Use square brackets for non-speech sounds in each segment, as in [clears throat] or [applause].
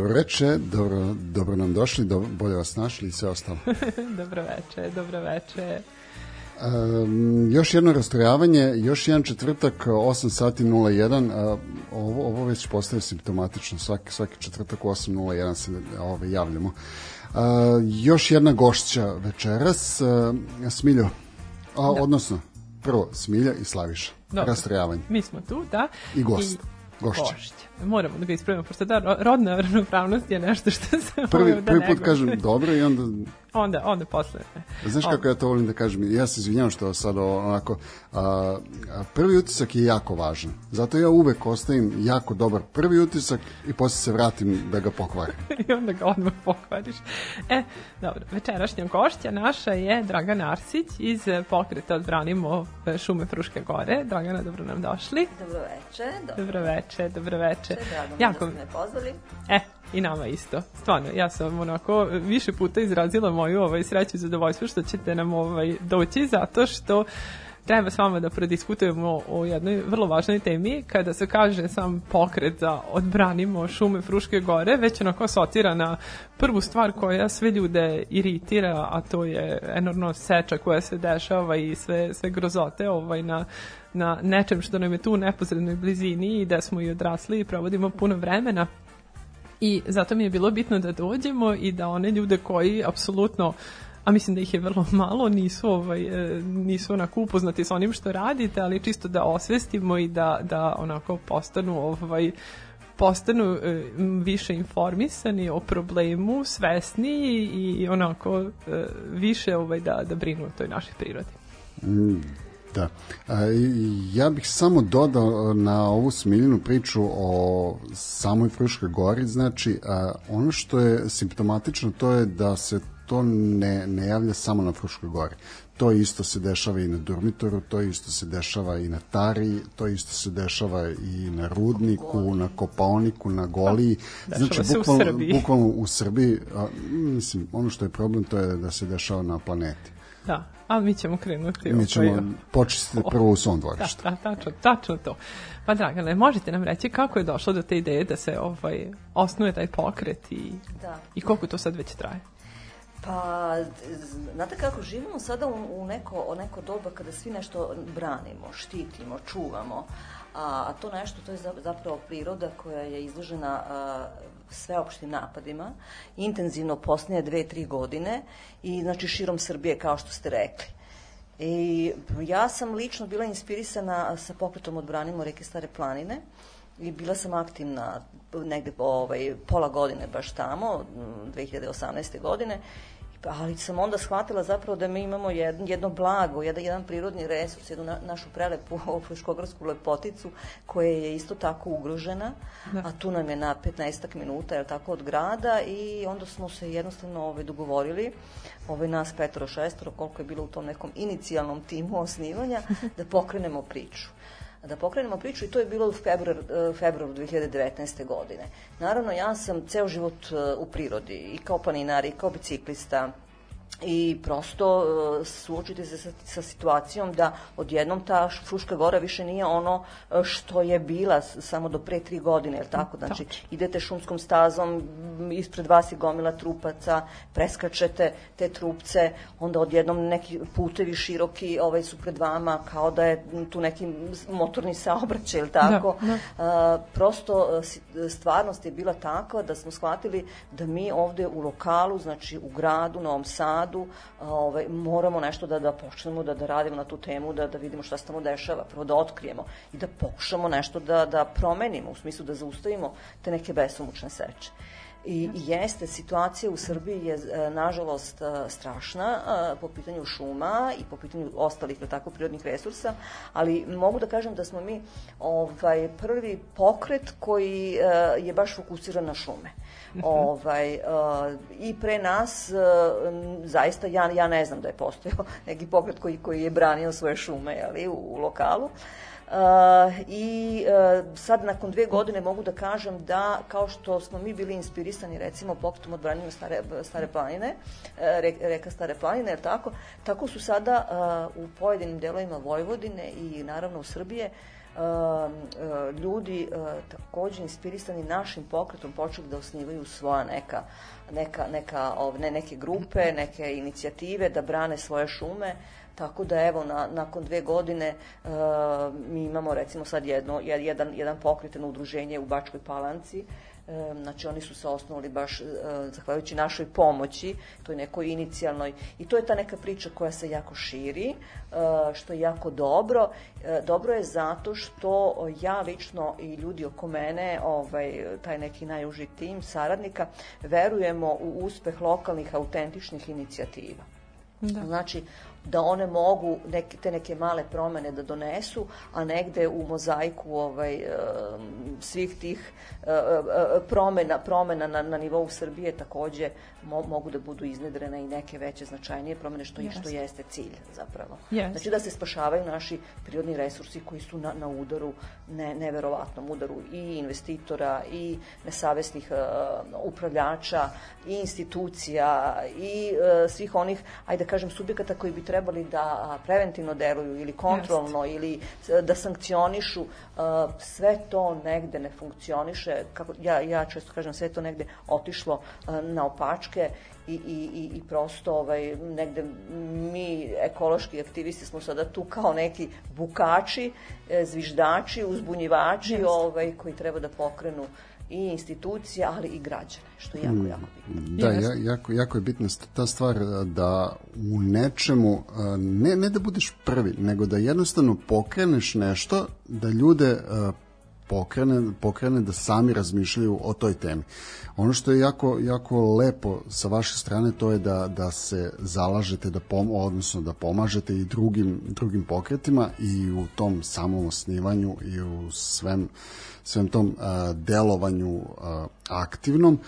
Dobro veče, dobro, dobro nam došli, do, bolje vas našli i sve ostalo. [laughs] dobro veče, dobro veče. Um, još jedno rastrojavanje, još jedan četvrtak, 8 sati 01, uh, ovo, ovo već postaje simptomatično, svaki, svaki četvrtak u 8.01 se ove, javljamo. Uh, još jedna gošća večeras, uh, Smiljo, a, da. odnosno, prvo Smilja i Slaviša. Dobro. Rastrojavanje. Mi smo tu, da. I gost. I gošća. gošća moramo da ga ispravimo, pošto da, rodna ravnopravnost je nešto što se prvi, da prvi put kažem dobro i onda onda, onda posle. Znaš kako ja to volim da kažem? Ja se izvinjam što sad onako, a, a, prvi utisak je jako važan. Zato ja uvek ostavim jako dobar prvi utisak i posle se vratim da ga pokvarim. [laughs] I onda ga odmah pokvariš. E, dobro, večerašnja gošća naša je Dragana Arsić iz pokreta Odbranimo šume Fruške gore. Dragana, dobro nam došli. Dobro veče. Dobro, dobro veče, dobro veče. Drago jako... da ste me pozvali. E, i nama isto. Stvarno, ja sam onako više puta izrazila moju ovaj, sreću i zadovoljstvo što ćete nam ovaj, doći zato što treba s vama da prediskutujemo o jednoj vrlo važnoj temi kada se kaže sam pokret za odbranimo šume Fruške gore, već onako sotira na prvu stvar koja sve ljude iritira, a to je enormno seča koja se dešava i sve, sve grozote ovaj, na na nečem što nam je tu u neposrednoj blizini i da smo i odrasli i provodimo puno vremena. I zato mi je bilo bitno da dođemo i da one ljude koji apsolutno a mislim da ih je vrlo malo, nisu, ovaj, e, nisu onako upoznati sa onim što radite, ali čisto da osvestimo i da, da onako postanu ovaj, postanu e, više informisani o problemu, svesni i onako e, više ovaj, da, da brinu o toj našoj prirodi. Mm Da. Ja bih samo dodao na ovu smiljenu priču o samoj Fruškoj gori, znači ono što je simptomatično to je da se to ne, ne javlja samo na Fruškoj gori. To isto se dešava i na Durmitoru, to isto se dešava i na Tari, to isto se dešava i na Rudniku, na Kopaoniku, na Goliji. Da, znači, bukvalno, u Srbiji. bukvalno u Srbiji, a, mislim, ono što je problem to je da se dešava na planeti. Da, ali mi ćemo krenuti. Mi ćemo ovaj, počistiti prvo u svom dvorištu. Da, da, tačno, tačno to. Pa Dragane, možete nam reći kako je došlo do te ideje da se ovaj, osnuje taj pokret i, da. i koliko to sad već traje? Pa, znate kako, živimo sada u, u neko, neko doba kada svi nešto branimo, štitimo, čuvamo, a, a to nešto, to je zapravo priroda koja je izložena a, sveopštim napadima, intenzivno posljednje dve, tri godine i znači širom Srbije, kao što ste rekli. I ja sam lično bila inspirisana sa pokretom Odbranimo reke Stare planine i bila sam aktivna negde ovaj, pola godine baš tamo, 2018. godine ali sam onda shvatila zapravo da mi imamo jedno, jedno blago, jedan, jedan prirodni resurs, jednu na, našu prelepu [laughs] fruškogorsku lepoticu koja je isto tako ugrožena, da. a tu nam je na 15 minuta, je tako, od grada i onda smo se jednostavno ovaj, dogovorili, ovaj, nas petoro šestoro, koliko je bilo u tom nekom inicijalnom timu osnivanja, [laughs] da pokrenemo priču da pokrenemo priču i to je bilo u februar, e, februaru 2019. godine. Naravno, ja sam ceo život e, u prirodi i kao planinar i kao biciklista i prosto uh, suočite se sa, sa situacijom da odjednom ta Fruška gora više nije ono uh, što je bila samo do pre tri godine, je tako? Znači, idete šumskom stazom, ispred vas je gomila trupaca, preskačete te trupce, onda odjednom neki putevi široki ovaj, su pred vama, kao da je tu neki motorni saobraćaj, je tako? Da, da. Uh, prosto stvarnost je bila takva da smo shvatili da mi ovde u lokalu, znači u gradu, Novom Sadu, radu, ovaj, moramo nešto da, da počnemo da, da radimo na tu temu, da, da vidimo šta se tamo dešava, prvo da otkrijemo i da pokušamo nešto da, da promenimo, u smislu da zaustavimo te neke besomučne seče. I, i jeste, situacija u Srbiji je, e, nažalost, e, strašna e, po pitanju šuma i po pitanju ostalih, tako, prirodnih resursa, ali mogu da kažem da smo mi ovaj, prvi pokret koji je baš fokusiran na šume. ovaj, uh, I pre nas, uh, zaista, ja, ja ne znam da je postojao [laughs] neki pokret koji, koji je branio svoje šume jeli, u, u lokalu. Uh, I uh, sad nakon dve godine mogu da kažem da kao što smo mi bili inspirisani recimo pokretom odbranjima stare, stare planine, uh, reka Stare planine, tako? Tako su sada u pojedinim delovima Vojvodine i naravno u Srbije ljudi takođe inspirisani našim pokretom počeli da osnivaju svoja neka neka, neka ovne, neke grupe, neke inicijative da brane svoje šume Tako da evo na, nakon dve godine uh, mi imamo recimo sad jedno, jedan, jedan pokreteno udruženje u Bačkoj Palanci e, znači oni su se osnovali baš e, zahvaljujući našoj pomoći, toj nekoj inicijalnoj i to je ta neka priča koja se jako širi, što je jako dobro. Dobro je zato što ja lično i ljudi oko mene, ovaj, taj neki najuži tim saradnika, verujemo u uspeh lokalnih autentičnih inicijativa. Da. Znači, da one mogu neke, te neke male promene da donesu, a negde u mozaiku ovaj, svih tih e, e, promena, promena na, na nivou Srbije takođe mo, mogu da budu iznedrene i neke veće značajnije promene, što, je, što jeste cilj zapravo. Yes. Znači da se spašavaju naši prirodni resursi koji su na, na udaru, ne, neverovatnom udaru i investitora i nesavesnih uh, upravljača i institucija i uh, svih onih, ajde da kažem, subjekata koji bi trebali da preventivno deluju ili kontrolno Just. ili da sankcionišu, sve to negde ne funkcioniše, kako, ja, ja često kažem, sve to negde otišlo na opačke i, i, i prosto ovaj, negde mi ekološki aktivisti smo sada tu kao neki bukači, e, zviždači, uzbunjivači Just. ovaj, koji treba da pokrenu i institucija, ali i građane, što je jako, mm, jako bitno. Da, ja, jako, jako je bitna ta stvar da u nečemu, ne, ne da budeš prvi, nego da jednostavno pokreneš nešto, da ljude pokrene, pokrene da sami razmišljaju o toj temi. Ono što je jako, jako lepo sa vaše strane to je da, da se zalažete da pom, odnosno da pomažete i drugim, drugim pokretima i u tom samom osnivanju i u svem, svem tom a, delovanju a, aktivnom.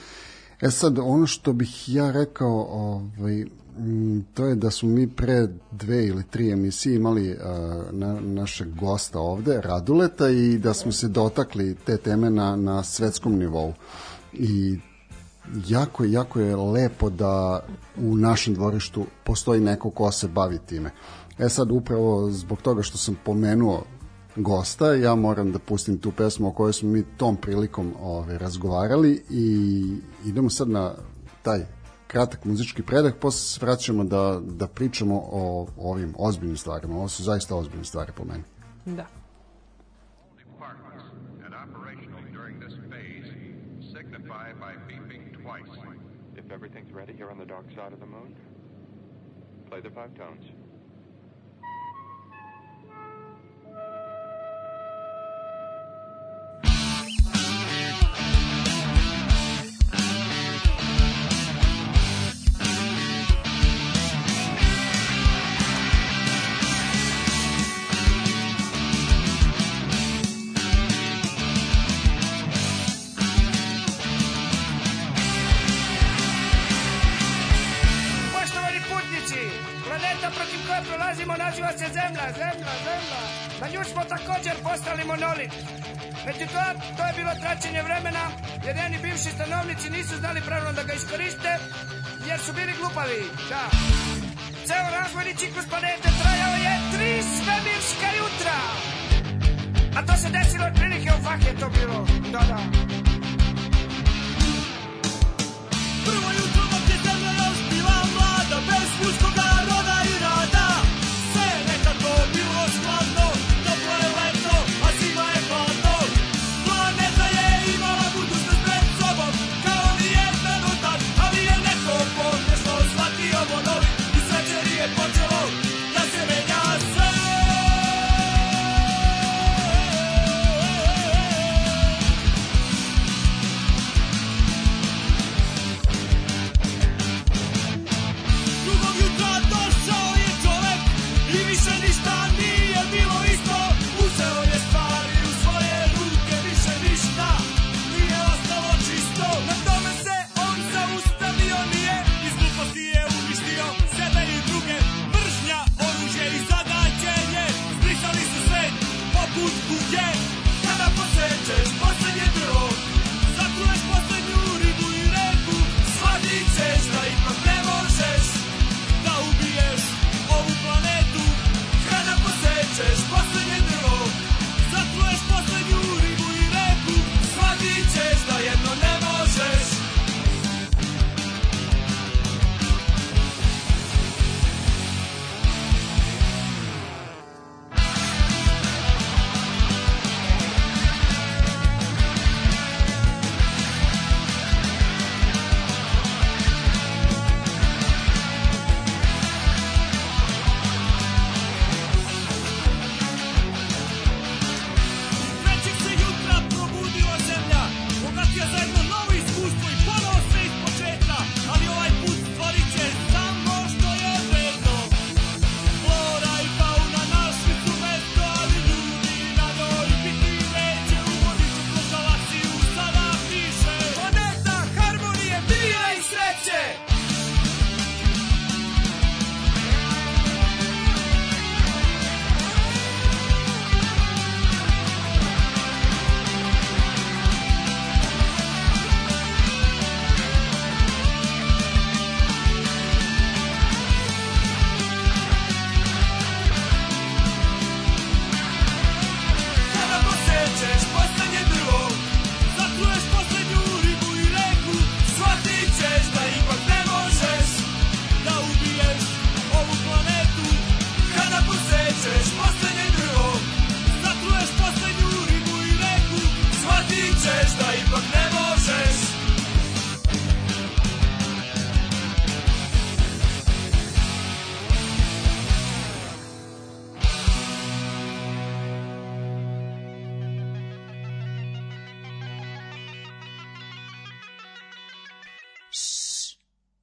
E sad, ono što bih ja rekao, ovaj, to je da smo mi pre dve ili tri emisije imali a, na, našeg gosta ovde, Raduleta, i da smo se dotakli te teme na, na svetskom nivou. I jako, jako je lepo da u našem dvorištu postoji neko ko se bavi time. E sad, upravo zbog toga što sam pomenuo gosta, ja moram da pustim tu pesmu o kojoj smo mi tom prilikom ove, ovaj, razgovarali i idemo sad na taj kratak muzički predah, posle se vraćamo da, da pričamo o, o ovim ozbiljnim stvarima. Ovo su zaista ozbiljne stvari po meni. Da. everything's ready here on the dark side of the moon, play the five tones. Postali monolit. Međutim, to je bilo traćenje vremena, jer njeni bivši stanovnici nisu znali pravilno da ga iskoriste, jer su bili glupavi, da. Ceo razvojni ciklus planete trajao je tri svemirska jutra. A to se desilo otprilike u fah je to bilo, da, da. Prvo jutro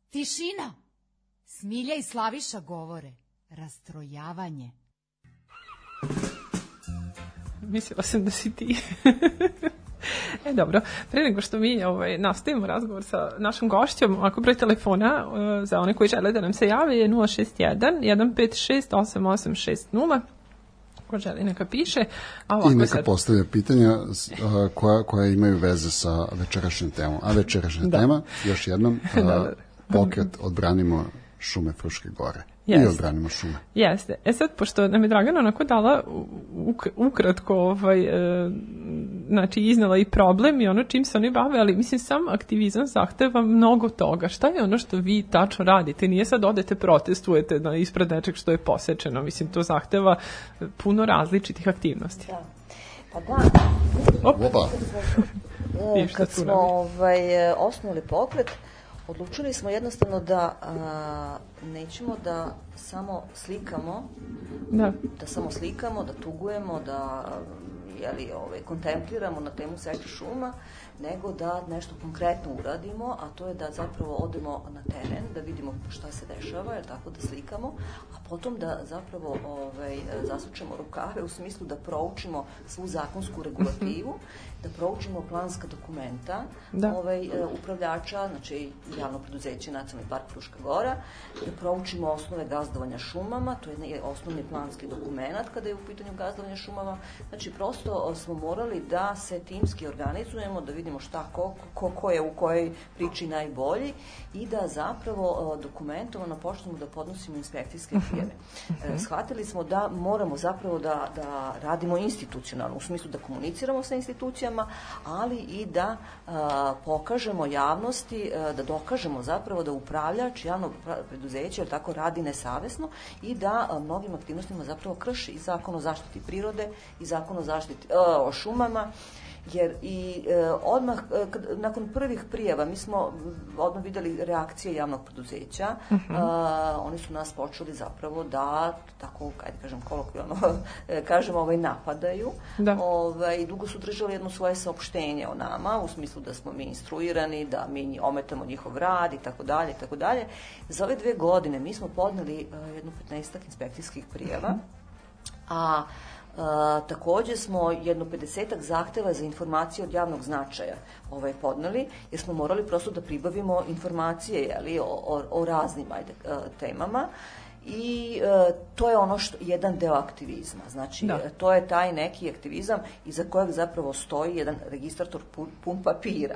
Tišina! Smilja i Slaviša govore. Rastrojavanje. Mislila sam da si ti. [laughs] E, dobro. Pre nego što mi ovaj, nastavimo razgovor sa našom gošćom, ako broj telefona uh, za one koji žele da nam se jave je 061 156 8860 ko želi neka piše. A ovako I neka sad, postavlja pitanja a, koja, koja imaju veze sa večerašnjom temom. A večerašnja Da. tema, još jednom, [laughs] a, Da, da. Pokret odbranimo šume Fruške gore. I Jeste. odbranimo šume. Jeste. E sad, pošto nam je Dragana onako dala uk, ukratko ovaj, e, znači iznala i problem i ono čim se oni bave, ali mislim sam aktivizam zahteva mnogo toga. Šta je ono što vi tačno radite? Nije sad odete protestujete na ispred nečeg što je posečeno. Mislim, to zahteva puno različitih aktivnosti. Da. Pa da, Opa, E, Ništa kad smo ovaj, e, osnovali pokret, odlučili smo jednostavno da a, nećemo da samo slikamo, Da. da samo slikamo, da tugujemo, da jeli, ovaj, kontempliramo na temu seče šuma, nego da nešto konkretno uradimo, a to je da zapravo odemo na teren, da vidimo šta se dešava, jer tako da slikamo, a potom da zapravo ovaj, zasučemo rukave u smislu da proučimo svu zakonsku regulativu, [laughs] da proučimo planska dokumenta Da. ovaj, e, upravljača, znači javno preduzeće Nacionalni park Fruška Gora, da proučimo osnove gazdovanja šumama, to je osnovni planski dokument kada je u pitanju gazdovanje šumama. Znači, prosto o, smo morali da se timski organizujemo, da vidimo šta, ko, ko, ko je u kojoj priči najbolji i da zapravo o, dokumentovano počnemo da podnosimo inspekcijske prijeve. E, shvatili smo da moramo zapravo da, da radimo institucionalno, u smislu da komuniciramo sa institucijama, ali i da pokažemo javnosti, da dokažemo zapravo da upravljač javnog preduzeća tako radi nesavesno i da mnogim aktivnostima zapravo krši i zakon o zaštiti prirode i zakon o zaštiti o šumama jer i e, odmah e, kad, nakon prvih prijava mi smo odmah videli reakcije javnog preduzeća a, oni su nas počeli zapravo da tako ajde kažem kolokvijalno [laughs] e, kažem ovaj napadaju. Da. ovaj dugo su držali jedno svoje saopštenje o nama u smislu da smo mi instruirani da mi ometamo njihov rad i tako dalje i tako dalje. Za ove dve godine mi smo podneli e, jedno 15 inspekcijskih prijava. A a, takođe smo jedno 50 zahteva za informacije od javnog značaja ovaj, podneli, jer smo morali prosto da pribavimo informacije jeli, o, o, o raznim ajde, temama i e, to je ono što jedan deo aktivizma. Znači, Da. to je taj neki aktivizam iza kojeg zapravo stoji jedan registrator pun, pun papira.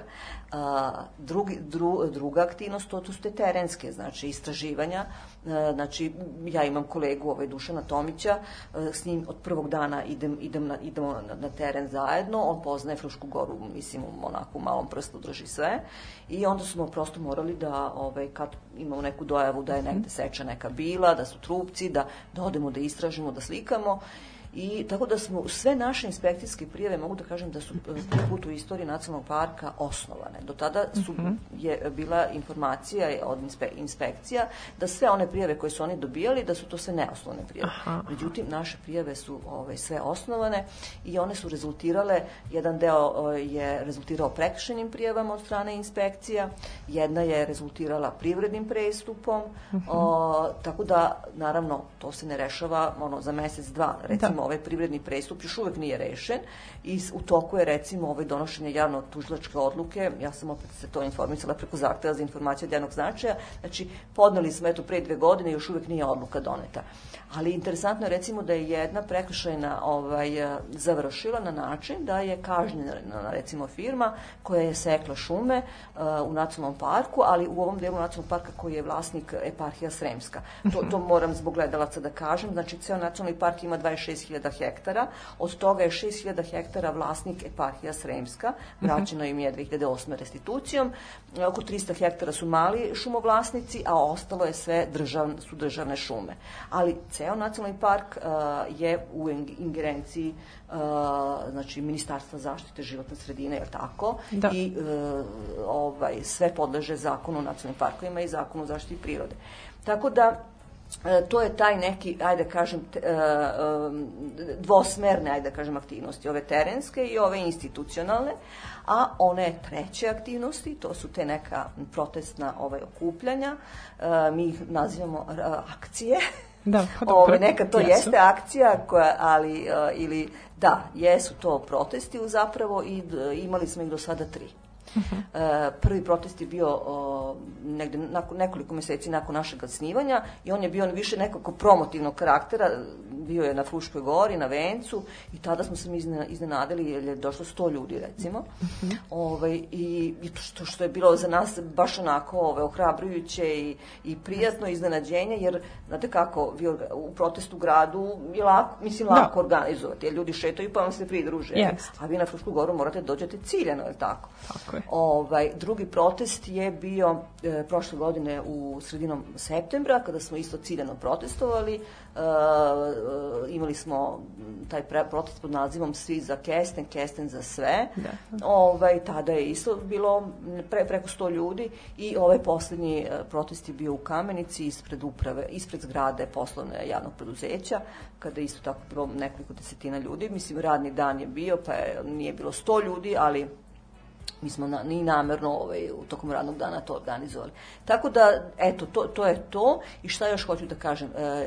A, drugi, dru, druga aktivnost, to, to su te terenske, znači istraživanja. E, znači, ja imam kolegu ovaj, Dušana Tomića, e, s njim od prvog dana idem, idem na, idemo na, na teren zajedno, on poznaje Frušku goru, mislim, onako u malom prstu drži sve i onda smo prosto morali da, ovaj, kad imamo neku dojavu da je negde seča neka bila, da su trupci, da, da odemo da istražimo, da slikamo I tako da smo sve naše inspekcijske prijave, mogu da kažem da su e, prvi put u istoriji nacionalnog parka osnovane. Do tada su, je bila informacija od inspe, inspekcija da sve one prijave koje su oni dobijali, da su to sve neosnovane prijave. Međutim, naše prijave su ovaj, sve osnovane i one su rezultirale, jedan deo o, je rezultirao prekršenim prijavama od strane inspekcija, jedna je rezultirala privrednim prestupom, o, tako da, naravno, to se ne rešava ono, za mesec, dva. Recimo, ovaj privredni prestup još uvek nije rešen. I u toku je, recimo, ovaj donošenje javno tužilačke odluke, ja sam opet se to informisala preko zahteva za informacije od javnog značaja, znači, podneli smo eto pre dve godine i još uvek nije odluka doneta. Ali interesantno je recimo da je jedna prekršajna ovaj, eh, završila na način da je kažnjena recimo firma koja je sekla šume eh, u nacionalnom parku, ali u ovom delu nacionalnog parka koji je vlasnik eparhija Sremska. To, to moram zbog gledalaca da kažem. Znači, ceo nacionalni park ima 26.000 hektara, od toga je 6.000 hektara vlasnik eparhija Sremska, vraćeno im je 2008. restitucijom, E, oko 300 hektara su mali šumovlasnici, a ostalo je sve držav, su državne šume. Ali ceo nacionalni park uh, je u ing- ingerenciji uh, znači Ministarstva zaštite životne sredine, je tako? Da. I uh, ovaj, sve podleže zakonu o nacionalnim parkovima i zakonu o zaštiti prirode. Tako da E, to je taj neki, ajde kažem, e, dvosmerne, ajde kažem, aktivnosti, ove terenske i ove institucionalne, a one treće aktivnosti, to su te neka protestna ovaj, okupljanja, e, mi ih nazivamo e, akcije, [laughs] Da, pa dobro. Ove, neka to jesu. jeste akcija, koja, ali, uh, ili, da, jesu to protesti u zapravo i d- imali smo ih do sada tri. E, prvi protest je bio o, negde nakon nekoliko meseci nakon našeg snivanja i on je bio više nekako promotivnog karaktera, bio je na Fruškoj gori, na Vencu i tada smo se mi izne- iznenadili jer je došlo 100 ljudi recimo. ovaj, I i to što, što je bilo za nas baš onako ovaj, ohrabrujuće i, i prijatno iznenađenje jer znate kako, vi u protestu u gradu je lako, mislim Da. lako organizovati jer ljudi šetaju pa vam se pridruže. Jest. A vi na Frušku goru morate da dođete ciljano, je li tako? Tako je. Ovaj, drugi protest je bio e, prošle godine u sredinom septembra, kada smo isto ciljano protestovali. E, e, imali smo taj pre, protest pod nazivom Svi za Kesten, Kesten za sve. Da. Ovaj, tada je isto bilo pre, preko 100 ljudi i ovaj poslednji e, protest je bio u Kamenici ispred uprave, ispred zgrade poslovne javnog preduzeća, kada je isto tako bilo nekoliko desetina ljudi. Mislim, radni dan je bio, pa je, nije bilo 100 ljudi, ali mi smo na, ni namerno ovaj, u tokom radnog dana to organizovali. Tako da, eto, to, to je to. I šta još hoću da kažem? E,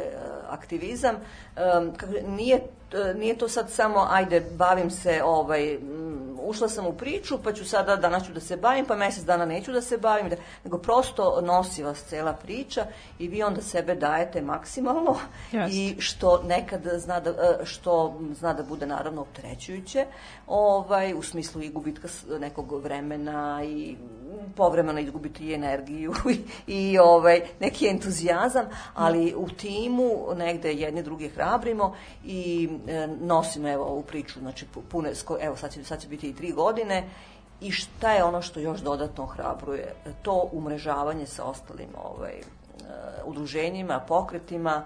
aktivizam, e, nije, e, nije to sad samo, ajde, bavim se, ovaj, m, ušla sam u priču, pa ću sada, danas ću da se bavim, pa mesec dana neću da se bavim, da, nego prosto nosi vas cela priča i vi onda sebe dajete maksimalno Jeste. i što nekad zna da, e, što zna da bude naravno opterećujuće, ovaj, u smislu i gubitka nekog vremena i povremeno izgubiti i energiju [laughs] i, i ovaj, neki entuzijazam, ali u timu negde jedni druge hrabrimo i e, nosimo evo ovu priču, znači pu- pune, sko- evo sad će, sad će biti tri godine i šta je ono što još dodatno ohrabruje? To umrežavanje sa ostalim ovaj, e, udruženjima, pokretima,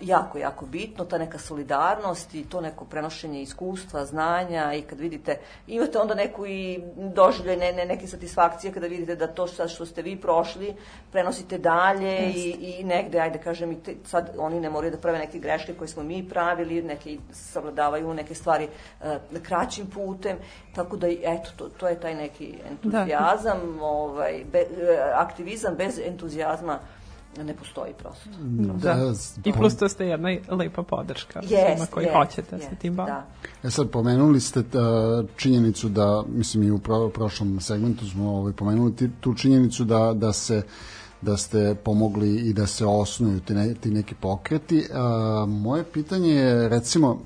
jako, jako bitno, ta neka solidarnost i to neko prenošenje iskustva, znanja i kad vidite, imate onda neku i doživljaj ne, ne, neke satisfakcije kada vidite da to sad što ste vi prošli prenosite dalje i, i negde, ajde kažem, i te, sad oni ne moraju da prave neke greške koje smo mi pravili, neke savladavaju neke stvari uh, kraćim putem, tako da, eto, to, to je taj neki entuzijazam, ovaj, be, e, aktivizam bez entuzijazma ne postoji prosto. Da. I plus to ste jedna lepa podrška Jest, svima koji jest, hoćete jest, sa tim baviti. Da. E sad, pomenuli ste uh, činjenicu da, mislim i u pro, prošlom segmentu smo ovaj, pomenuli ti, tu činjenicu da, da se da ste pomogli i da se osnuju ti, ne, ti neki pokreti. Uh, moje pitanje je, recimo, uh,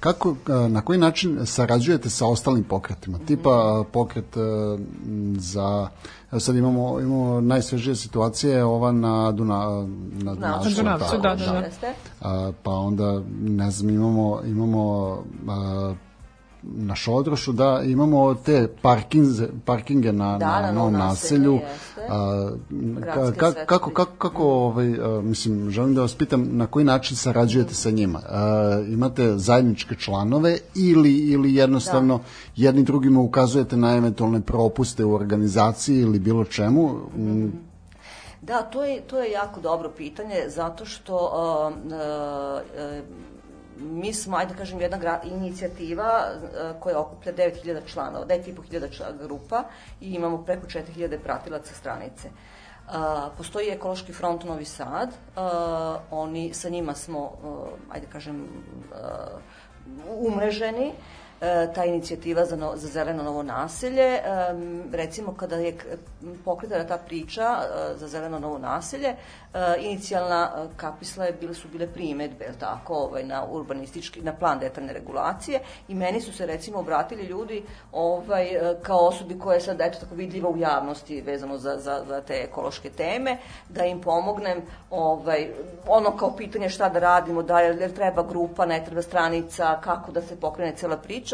kako, uh, na koji način sarađujete sa ostalim pokretima? Tipa uh, pokret uh, za sad imamo, imamo najsvežije situacije ova na, Duna, na Dunavcu. Na Dunavcu, da, da, da. Jeste? A, pa onda ne znam imamo imamo a, na Šodrošu da imamo te parkinze, parkinge na, Da, na, na novom novom naselju a, ka, kako, kako, kako ovaj, a, mislim, želim da vas pitam na koji način sarađujete sa njima? A, imate zajedničke članove ili, ili jednostavno Da. jedni drugima ukazujete na eventualne propuste u organizaciji ili bilo čemu? Mm, Da, to je, to je jako dobro pitanje, zato što uh, uh, mi smo, ajde kažem, jedna gra, inicijativa uh, koja okuplja 9000 članova, 9500 čla- grupa i imamo preko 4000 pratilaca stranice. Uh, postoji ekološki front Novi Sad, uh, oni, sa njima smo, uh, ajde kažem, uh, umreženi, e, ta inicijativa za, no, za zeleno novo naselje. E, recimo, kada je pokretana ta priča e, za zeleno novo naselje, e, inicijalna e, kapisla je bile su bile primetbe, tako, ovaj, na urbanistički, na plan detaljne regulacije i meni su se recimo obratili ljudi ovaj, e, kao osobi koja je sad eto tako vidljiva u javnosti vezano za, za, za te ekološke teme, da im pomognem ovaj, ono kao pitanje šta da radimo, da li treba grupa, ne treba stranica, kako da se pokrene cela priča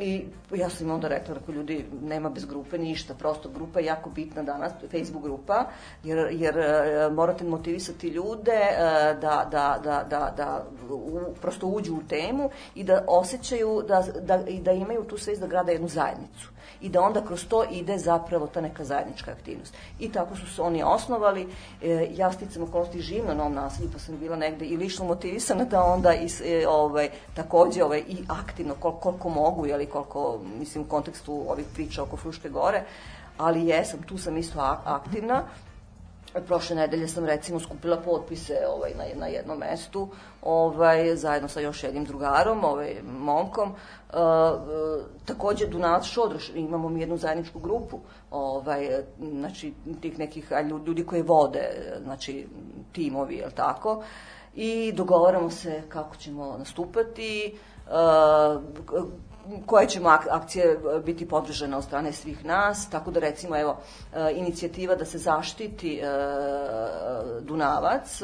I ja sam im onda rekla, rekao, ljudi, nema bez grupe ništa, prosto grupa je jako bitna danas, Facebook grupa, jer, jer e, morate motivisati ljude e, da, da, da, da, da u, prosto uđu u temu i da osjećaju da, da, i da imaju tu svest da grade jednu zajednicu i da onda kroz to ide zapravo ta neka zajednička aktivnost. I tako su se oni osnovali. E, ja sticam okolnosti živim na novom naselju, pa sam bila negde i lično motivisana da onda i, e, ovaj, takođe ovaj, i aktivno koliko, koliko mogu, jeli, koliko, mislim, u kontekstu ovih priča oko Fruške gore, ali jesam, tu sam isto aktivna. Prošle nedelje sam recimo skupila potpise ovaj, na, na jednom mestu, ovaj, zajedno sa još jednim drugarom, ovaj, momkom. Uh, takođe Dunavac Šodroš, imamo mi jednu zajedničku grupu, ovaj, znači tih nekih ljudi koji vode, znači timovi, je tako? I dogovaramo se kako ćemo nastupati, uh, koje ćemo akcije e, biti podržane od strane svih nas, tako da recimo evo e, inicijativa da se zaštiti e, Dunavac,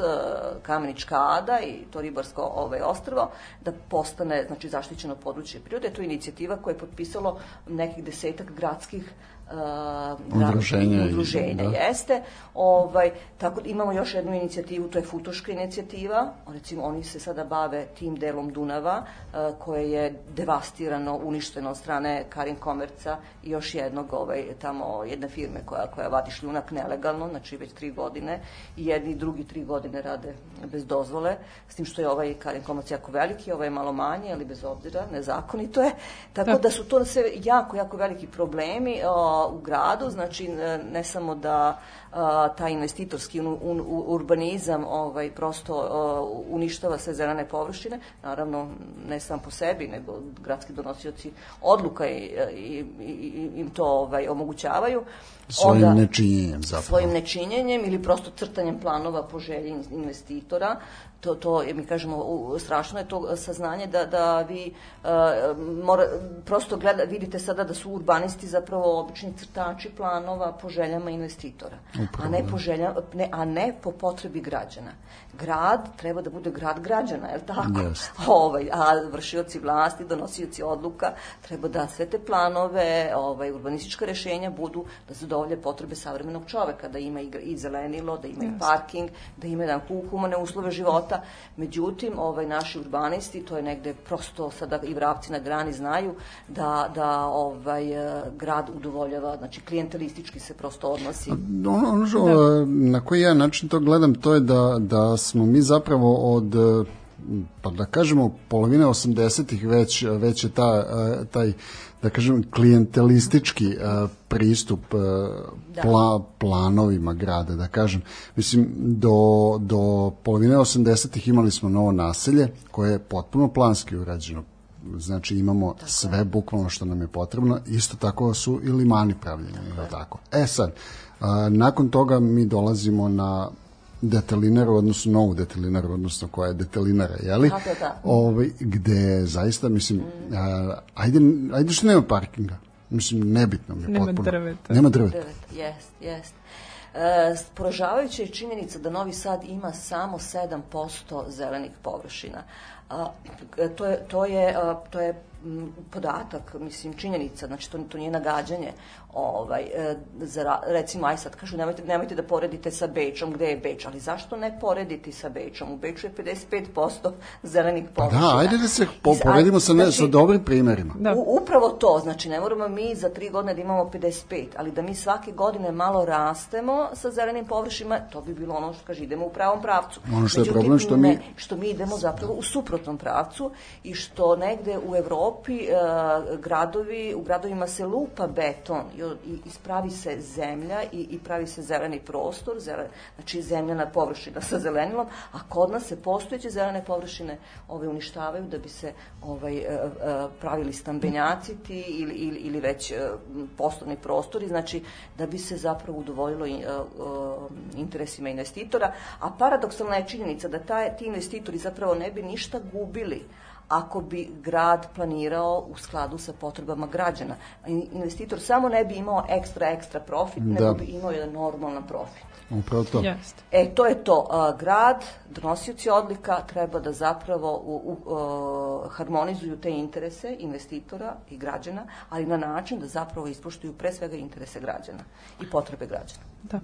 Kamenička Ada i to ribarsko ovaj, ostrvo, da postane znači, zaštićeno područje prirode. To je inicijativa koja je potpisalo nekih desetak gradskih uh, udruženja, udruženja da. jeste. Ovaj, tako da imamo još jednu inicijativu, to je Futoška inicijativa, recimo oni se sada bave tim delom Dunava, uh, koje je devastirano, uništeno od strane Karin Komerca i još jednog, ovaj, tamo jedne firme koja, koja vadi šljunak nelegalno, znači već tri godine, i jedni i drugi tri godine rade bez dozvole, s tim što je ovaj Karin Komerc jako veliki, ovaj je malo manje, ali bez obzira, nezakonito je, tako da, da su to sve jako, jako veliki problemi, o, u gradu, znači ne samo da taj investitorski urbanizam ovaj, prosto uništava sve zelene površine, naravno ne sam po sebi, nego gradski donosioci odluka i, i, i im to ovaj, omogućavaju. Svojim Onda, nečinjenjem zapravo. Svojim nečinjenjem ili prosto crtanjem planova po želji investitora to, to mi kažemo, u, strašno je to saznanje da, da vi uh, mora, prosto gleda, vidite sada da su urbanisti zapravo obični crtači planova po željama investitora, Upravo. a ne po želja, ne, a ne po potrebi građana. Grad treba da bude grad građana, je li tako? Yes. [laughs] Ovaj, a vršioci vlasti, donosioci odluka treba da sve te planove, ovaj, urbanistička rešenja budu da zadovolje potrebe savremenog čoveka, da ima i, i zelenilo, da ima yes. i parking, da ima jedan humane uslove života. Međutim, ovaj, naši urbanisti, to je negde prosto sada i vrapci na grani znaju da, da ovaj, grad udovoljava, znači klijentelistički se prosto odnosi. Ono, ono da. na koji ja način to gledam, to je da, da smo mi zapravo od pa da kažemo polovine 80-ih već, već je ta, taj da kažem, klijentelistički uh, pristup da. pla, planovima grada, da kažem. Mislim, do, do polovine 80-ih imali smo novo naselje koje je potpuno planski urađeno. Znači imamo tako. sve bukvalno što nam je potrebno. Isto tako su i limani pravljeni. Tako. tako. E sad, nakon toga mi dolazimo na detelinaru, odnosno novu detelinaru, odnosno koja je detelinara, jeli? Tako da. Ovaj, gde zaista, mislim, mm. a, ajde, ajde što nema parkinga. Mislim, nebitno mi je nema potpuno. Drveta. Nema drveta. Drveta, jest, jest. E, poražavajuća je činjenica da Novi Sad ima samo 7% zelenih površina. A, to je, to je, to je podatak, mislim, činjenica, znači to, to nije nagađanje. Ovaj, e, za, recimo, aj sad kažu, nemojte, nemojte da poredite sa Bečom, gde je Beč, ali zašto ne porediti sa Bečom? U Beču je 55% zelenih površina. Pa da, ajde da se po, poredimo sa, ne, znači, sa dobrim primerima. Da. U, upravo to, znači ne moramo mi za tri godine da imamo 55, ali da mi svake godine malo rastemo sa zelenim površima, to bi bilo ono što kaže, idemo u pravom pravcu. Ono što Međutim, je problem što mi... Ne, što mi idemo zapravo u suprotnom pravcu i što negde u Evropi Evropi uh, gradovi, u gradovima se lupa beton i ispravi se zemlja i, i pravi se zeleni prostor, zelen, znači zemljana površina sa zelenilom, a kod nas se postojeće zelene površine ove uništavaju da bi se ovaj, uh, uh, pravili stambenjaci ti ili, ili, ili već uh, poslovni prostori, znači da bi se zapravo udovoljilo interesima investitora, a paradoksalna je činjenica da taj, ti investitori zapravo ne bi ništa gubili ako bi grad planirao u skladu sa potrebama građana. In- Investitor samo ne bi imao ekstra, ekstra profit, Da. nego bi imao jedan normalan profit. Upravo to. Jeste. E, to je to. A, grad, donosioci odlika treba da zapravo u, u, o, harmonizuju te interese investitora i građana, ali na način da zapravo ispoštuju pre svega interese građana i potrebe građana. Da.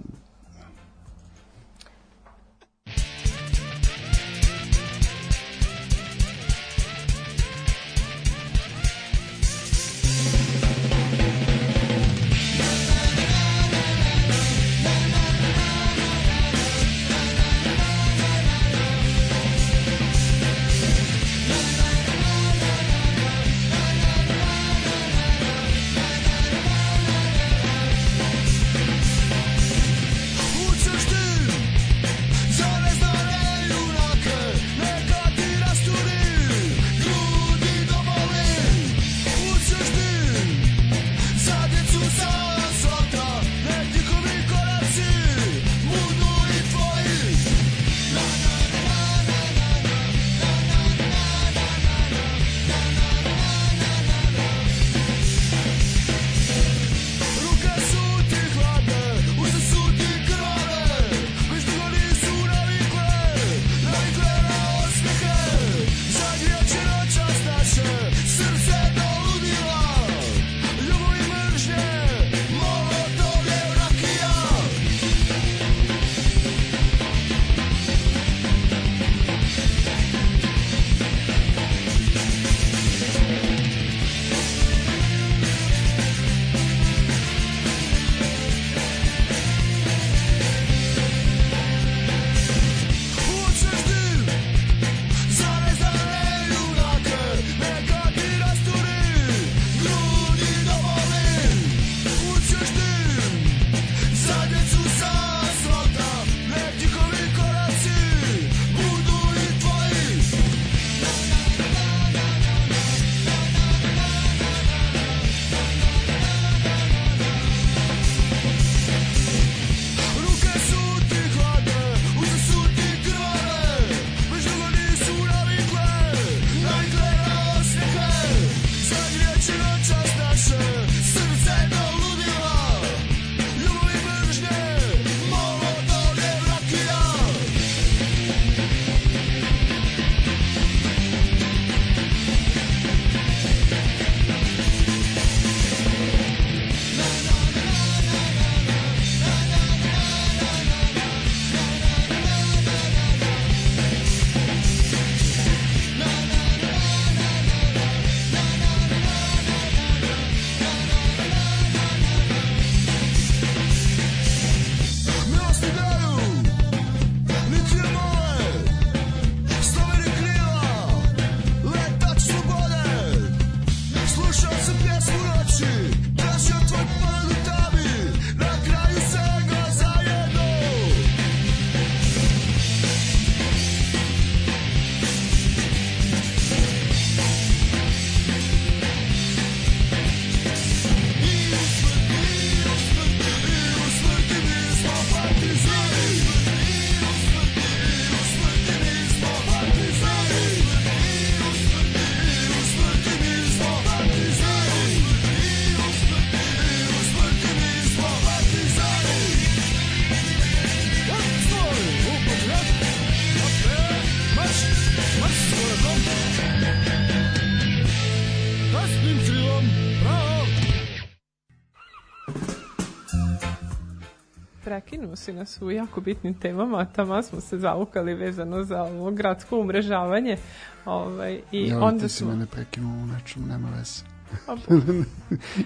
Prekinuo si nas u jako bitnim temama, tamo smo se zavukali vezano za ovo gradsko umrežavanje. Ovaj, I Ja, onda ti si smo... mene prekinuo u nečemu, nema veze. [laughs]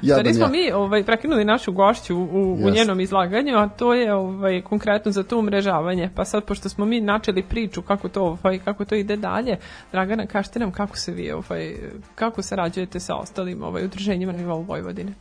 Ja Stvari smo mi ovaj, prekinuli našu gošću u, u, njenom izlaganju, a to je ovaj, konkretno za to umrežavanje. Pa sad, pošto smo mi načeli priču kako to, ovaj, kako to ide dalje, Dragana, kažete nam kako se vi, ovaj, kako sarađujete sa ostalim ovaj, udruženjima na nivou Vojvodine?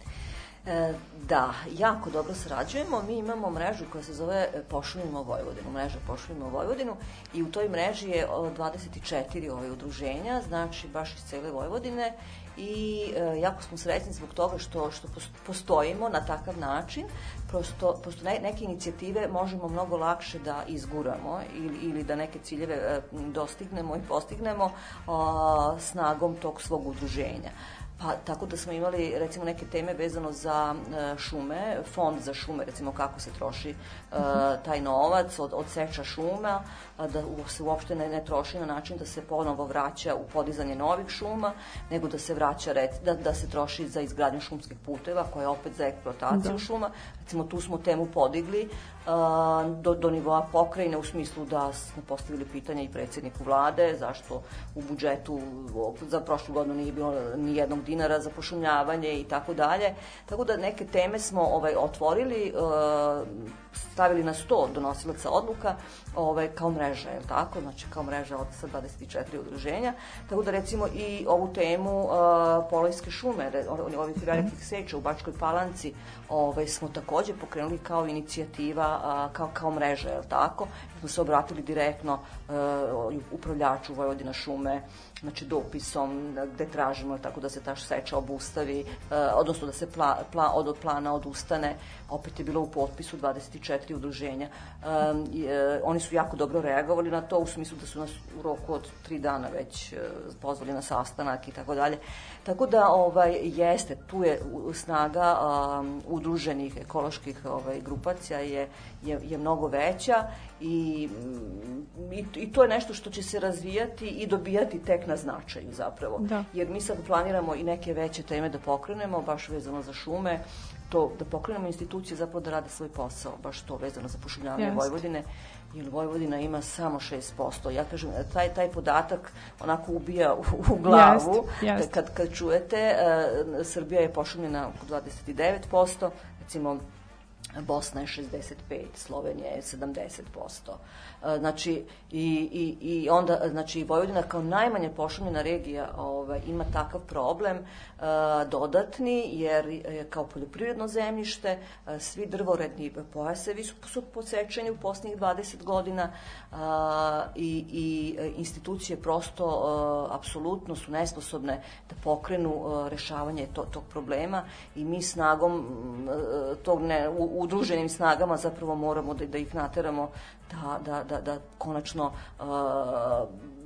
E, da, jako dobro sarađujemo. Mi imamo mrežu koja se zove e, Pošuljimo Vojvodinu, mreža Pošuljimo Vojvodinu i u toj mreži je o, 24 ove udruženja, znači baš iz cele Vojvodine i e, jako smo srećni zbog toga što, što pos- postojimo na takav način, prosto, prosto ne, neke inicijative možemo mnogo lakše da izguramo ili, ili da neke ciljeve e, dostignemo i postignemo a, snagom tog svog udruženja. Pa tako da smo imali recimo neke teme vezano za e, šume, fond za šume, recimo kako se troši e, taj novac od, od seča šuma, da se uopšte ne, ne troši na način da se ponovo vraća u podizanje novih šuma, nego da se vraća rec, da, da se troši za izgradnju šumskih puteva, koja je opet za eksploataciju šuma. Recimo tu smo temu podigli a, do, do nivoa pokrajine u smislu da smo postavili pitanje i predsjedniku vlade zašto u budžetu za prošlu godinu nije bilo ni jednog dinara za pošumljavanje i tako dalje. Tako da neke teme smo ovaj otvorili, a, stavili na sto donosilaca odluka ovaj, kao mreža, je tako? Znači kao mreža od sa 24 udruženja. Tako da recimo i ovu temu uh, polojske šume, ovih velikih seča u Bačkoj Palanci, ovaj, smo takođe pokrenuli kao inicijativa, a, kao, kao mreža, je tako? Smo se obratili direktno uh, upravljaču Vojvodina šume, znači dopisom gde tražimo tako da se ta seča obustavi, uh, odnosno da se pla, pla, od, plana odustane. Opet je bilo u potpisu 24 udruženja. E, oni su jako dobro reagovali na to u smislu da su nas u roku od tri dana već e, pozvali na sastanak i tako dalje. Tako da ovaj jeste tu je snaga um, udruženih ekoloških ovaj grupacija je je, je mnogo veća i, mm, i i to je nešto što će se razvijati i dobijati tek na značaju zapravo. Da. Jer mi sad planiramo i neke veće teme da pokrenemo, baš vezano za šume, to da pokrenemo institucije zapravo da rade svoj posao, baš to vezano za pošumljavanje. Vojvodine jer Vojvodina ima samo 6%. Ja kažem, taj, taj podatak onako ubija u, u glavu. Jest, jest. Kad, kad čujete, e, Srbija je pošumljena oko 29%, recimo Bosna je 65, Slovenija je 70%. E, Znači, i, i, i onda, znači, Vojvodina kao najmanje pošumljena regija ovaj, ima takav problem e, dodatni, jer je kao poljoprivredno zemljište, e, svi drvoredni pojasevi su, su posečeni u posljednjih 20 godina a, i, i institucije prosto e, apsolutno su nesposobne da pokrenu e, rešavanje to, tog problema i mi snagom e, tog ne, u- udruženim snagama zapravo moramo da, da ih nateramo da, da, da, da konačno e,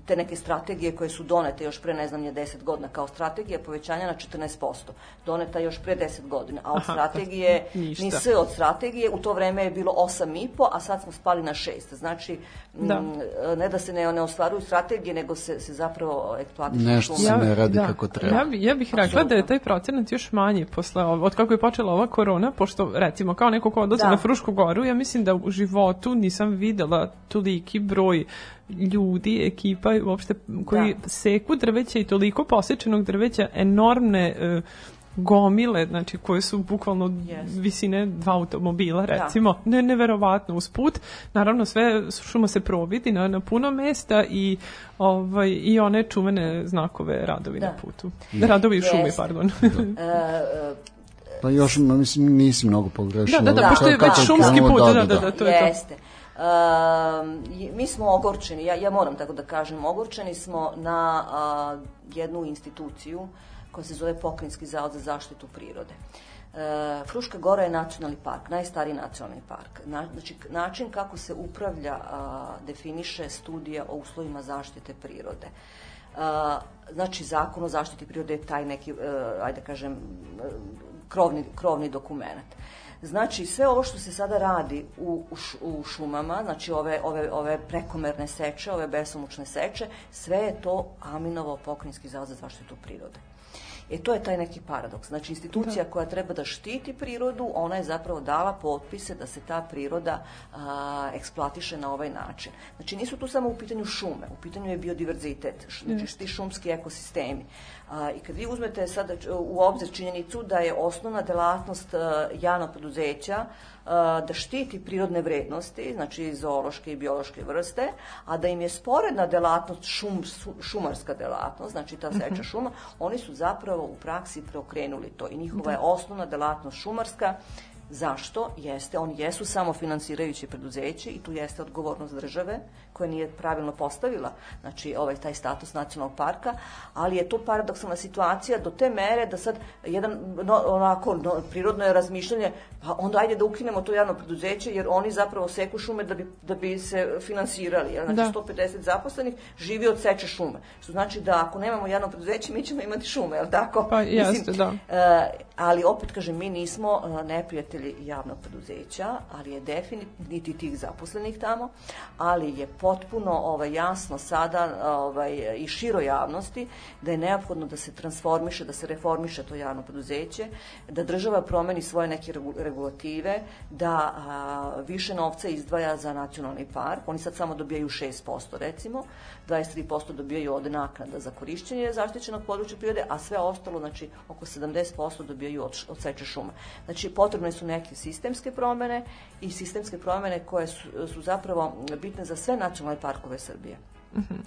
te neke strategije koje su donete još pre, ne znam, je 10 godina, kao strategija povećanja na 14%. Doneta još pre 10 godina, a od Aha, strategije, [laughs] ništa. ni S od strategije, u to vreme je bilo 8,5, a sad smo spali na 6. Znači, Da. mm, ne da se ne, ne ostvaruju strategije, nego se, se zapravo eksploatišu Nešto se ne radi kako treba. Ja, bi, ja bih rekla da je taj procenat još manji posle ovo, od kako je počela ova korona, pošto recimo kao neko ko odlazi Da. na Frušku goru, ja mislim da u životu nisam videla toliki broj ljudi, ekipa uopšte koji Da. seku drveće i toliko posečenog drveća, enormne e, gomile, znači koje su bukvalno Yes. visine dva automobila, recimo, ne, neverovatno uz put. Naravno, sve šuma se providi na, na puno mesta i, ovaj, i one čuvene znakove radovi Da. na putu. Radovi u šumi, Jeste. pardon. [laughs] E, e, Pa još, mislim, nisi mnogo pogrešila. Da, da, da, Kako- pošto je već šumski put, da, da, da, to je to. Jeste. I- mi smo ogorčeni, ja, ja moram tako da kažem, ogorčeni smo na a, jednu instituciju koja se zove Pokrinjski zavod za zaštitu prirode. E, Fruška Gora je nacionalni park, najstariji nacionalni park. Na, znači, način kako se upravlja, a, definiše studija o uslovima zaštite prirode. A, znači, zakon o zaštiti prirode je taj neki, e, ajde da kažem, e, krovni, krovni dokument. Znači, sve ovo što se sada radi u, u, š- u šumama, znači ove, ove, ove prekomerne seče, ove besomučne seče, sve je to Aminovo pokrinjski zavod za zaštitu prirode. E to je taj neki paradoks. Znači institucija koja treba da štiti prirodu, ona je zapravo dala potpise da se ta priroda a, eksploatiše na ovaj način. Znači nisu tu samo u pitanju šume, u pitanju je biodiverzitet, znači ti šumski ekosistemi. I kad vi uzmete sada u obzir činjenicu da je osnovna delatnost a, javnog preduzeća a, da štiti prirodne vrednosti, znači zoološke i biološke vrste, a da im je sporedna delatnost šum, šumarska delatnost, znači ta seča šuma, oni su zapravo u praksi preokrenuli to i njihova je osnovna delatnost šumarska, Zašto? Jeste, oni jesu samo finansirajući preduzeće i tu jeste odgovornost države koja nije pravilno postavila znači ovaj taj status nacionalnog parka, ali je to paradoksalna situacija do te mere da sad jedan no, onako no, prirodno je razmišljanje pa onda ajde da ukinemo to javno preduzeće jer oni zapravo seku šume da bi, da bi se finansirali. Jel? Znači Da. 150 zaposlenih živi od seče šume. Što znači da ako nemamo javno preduzeće mi ćemo imati šume, je li tako? Pa, jeste, da. E, ali opet kažem, mi nismo e, neprijatelji javnog preduzeća, ali je definitivno niti tih zaposlenih tamo, ali je potpuno ovaj, jasno sada ovaj, i širo javnosti da je neophodno da se transformiše, da se reformiše to javno preduzeće, da država promeni svoje neke regu- regulative, da a, više novca izdvaja za nacionalni park, oni sad samo dobijaju 6% recimo, 23% dobijaju od naknada za korišćenje zaštićenog područja prirode, a sve ostalo, znači oko 70% dobijaju od, od seče šuma. Znači potrebne su neke sistemske promene i sistemske promene koje su, su zapravo bitne za sve nacionalne parkove Srbije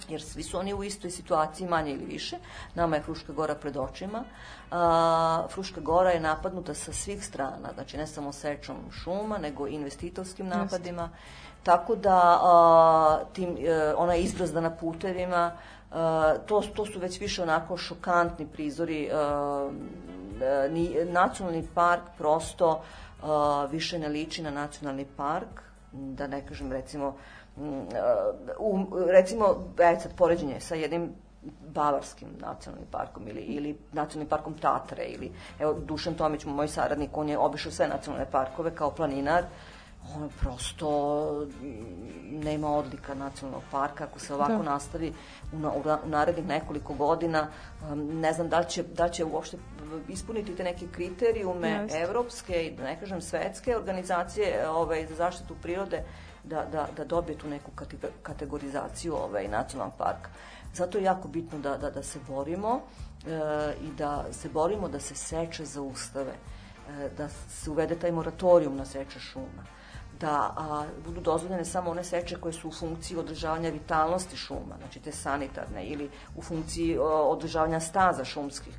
jer svi su oni u istoj situaciji manje ili više. Nama je Fruška gora pred očima. A, Fruška gora je napadnuta sa svih strana, znači ne samo sečom šuma, nego i investitorskim napadima. Tako da a, tim, e, ona je izbrazdana putevima, a, to, to su već više onako šokantni prizori. a, e, ni, nacionalni park prosto a, više ne liči na nacionalni park, da ne kažem recimo u, recimo, e, sad poređenje sa jednim bavarskim nacionalnim parkom ili, ili nacionalnim parkom Tatre ili, evo, Dušan Tomić, moj saradnik, on je obišao sve nacionalne parkove kao planinar, on prosto mm, nema odlika nacionalnog parka ako se ovako Da. nastavi u, na, u, na- u narednih nekoliko godina um, ne znam da će, da će uopšte ispuniti te neke kriterijume Jeste. evropske i da ne kažem svetske organizacije ovaj, za zaštitu prirode da, da, da dobije tu neku kate- kategorizaciju ovaj, nacionalnog parka. Zato je jako bitno da, da, da se borimo e, i da se borimo da se seče zaustave, e, da se uvede taj moratorijum na seče šuma, da a, budu dozvoljene samo one seče koje su u funkciji održavanja vitalnosti šuma, znači te sanitarne ili u funkciji o, održavanja staza šumskih,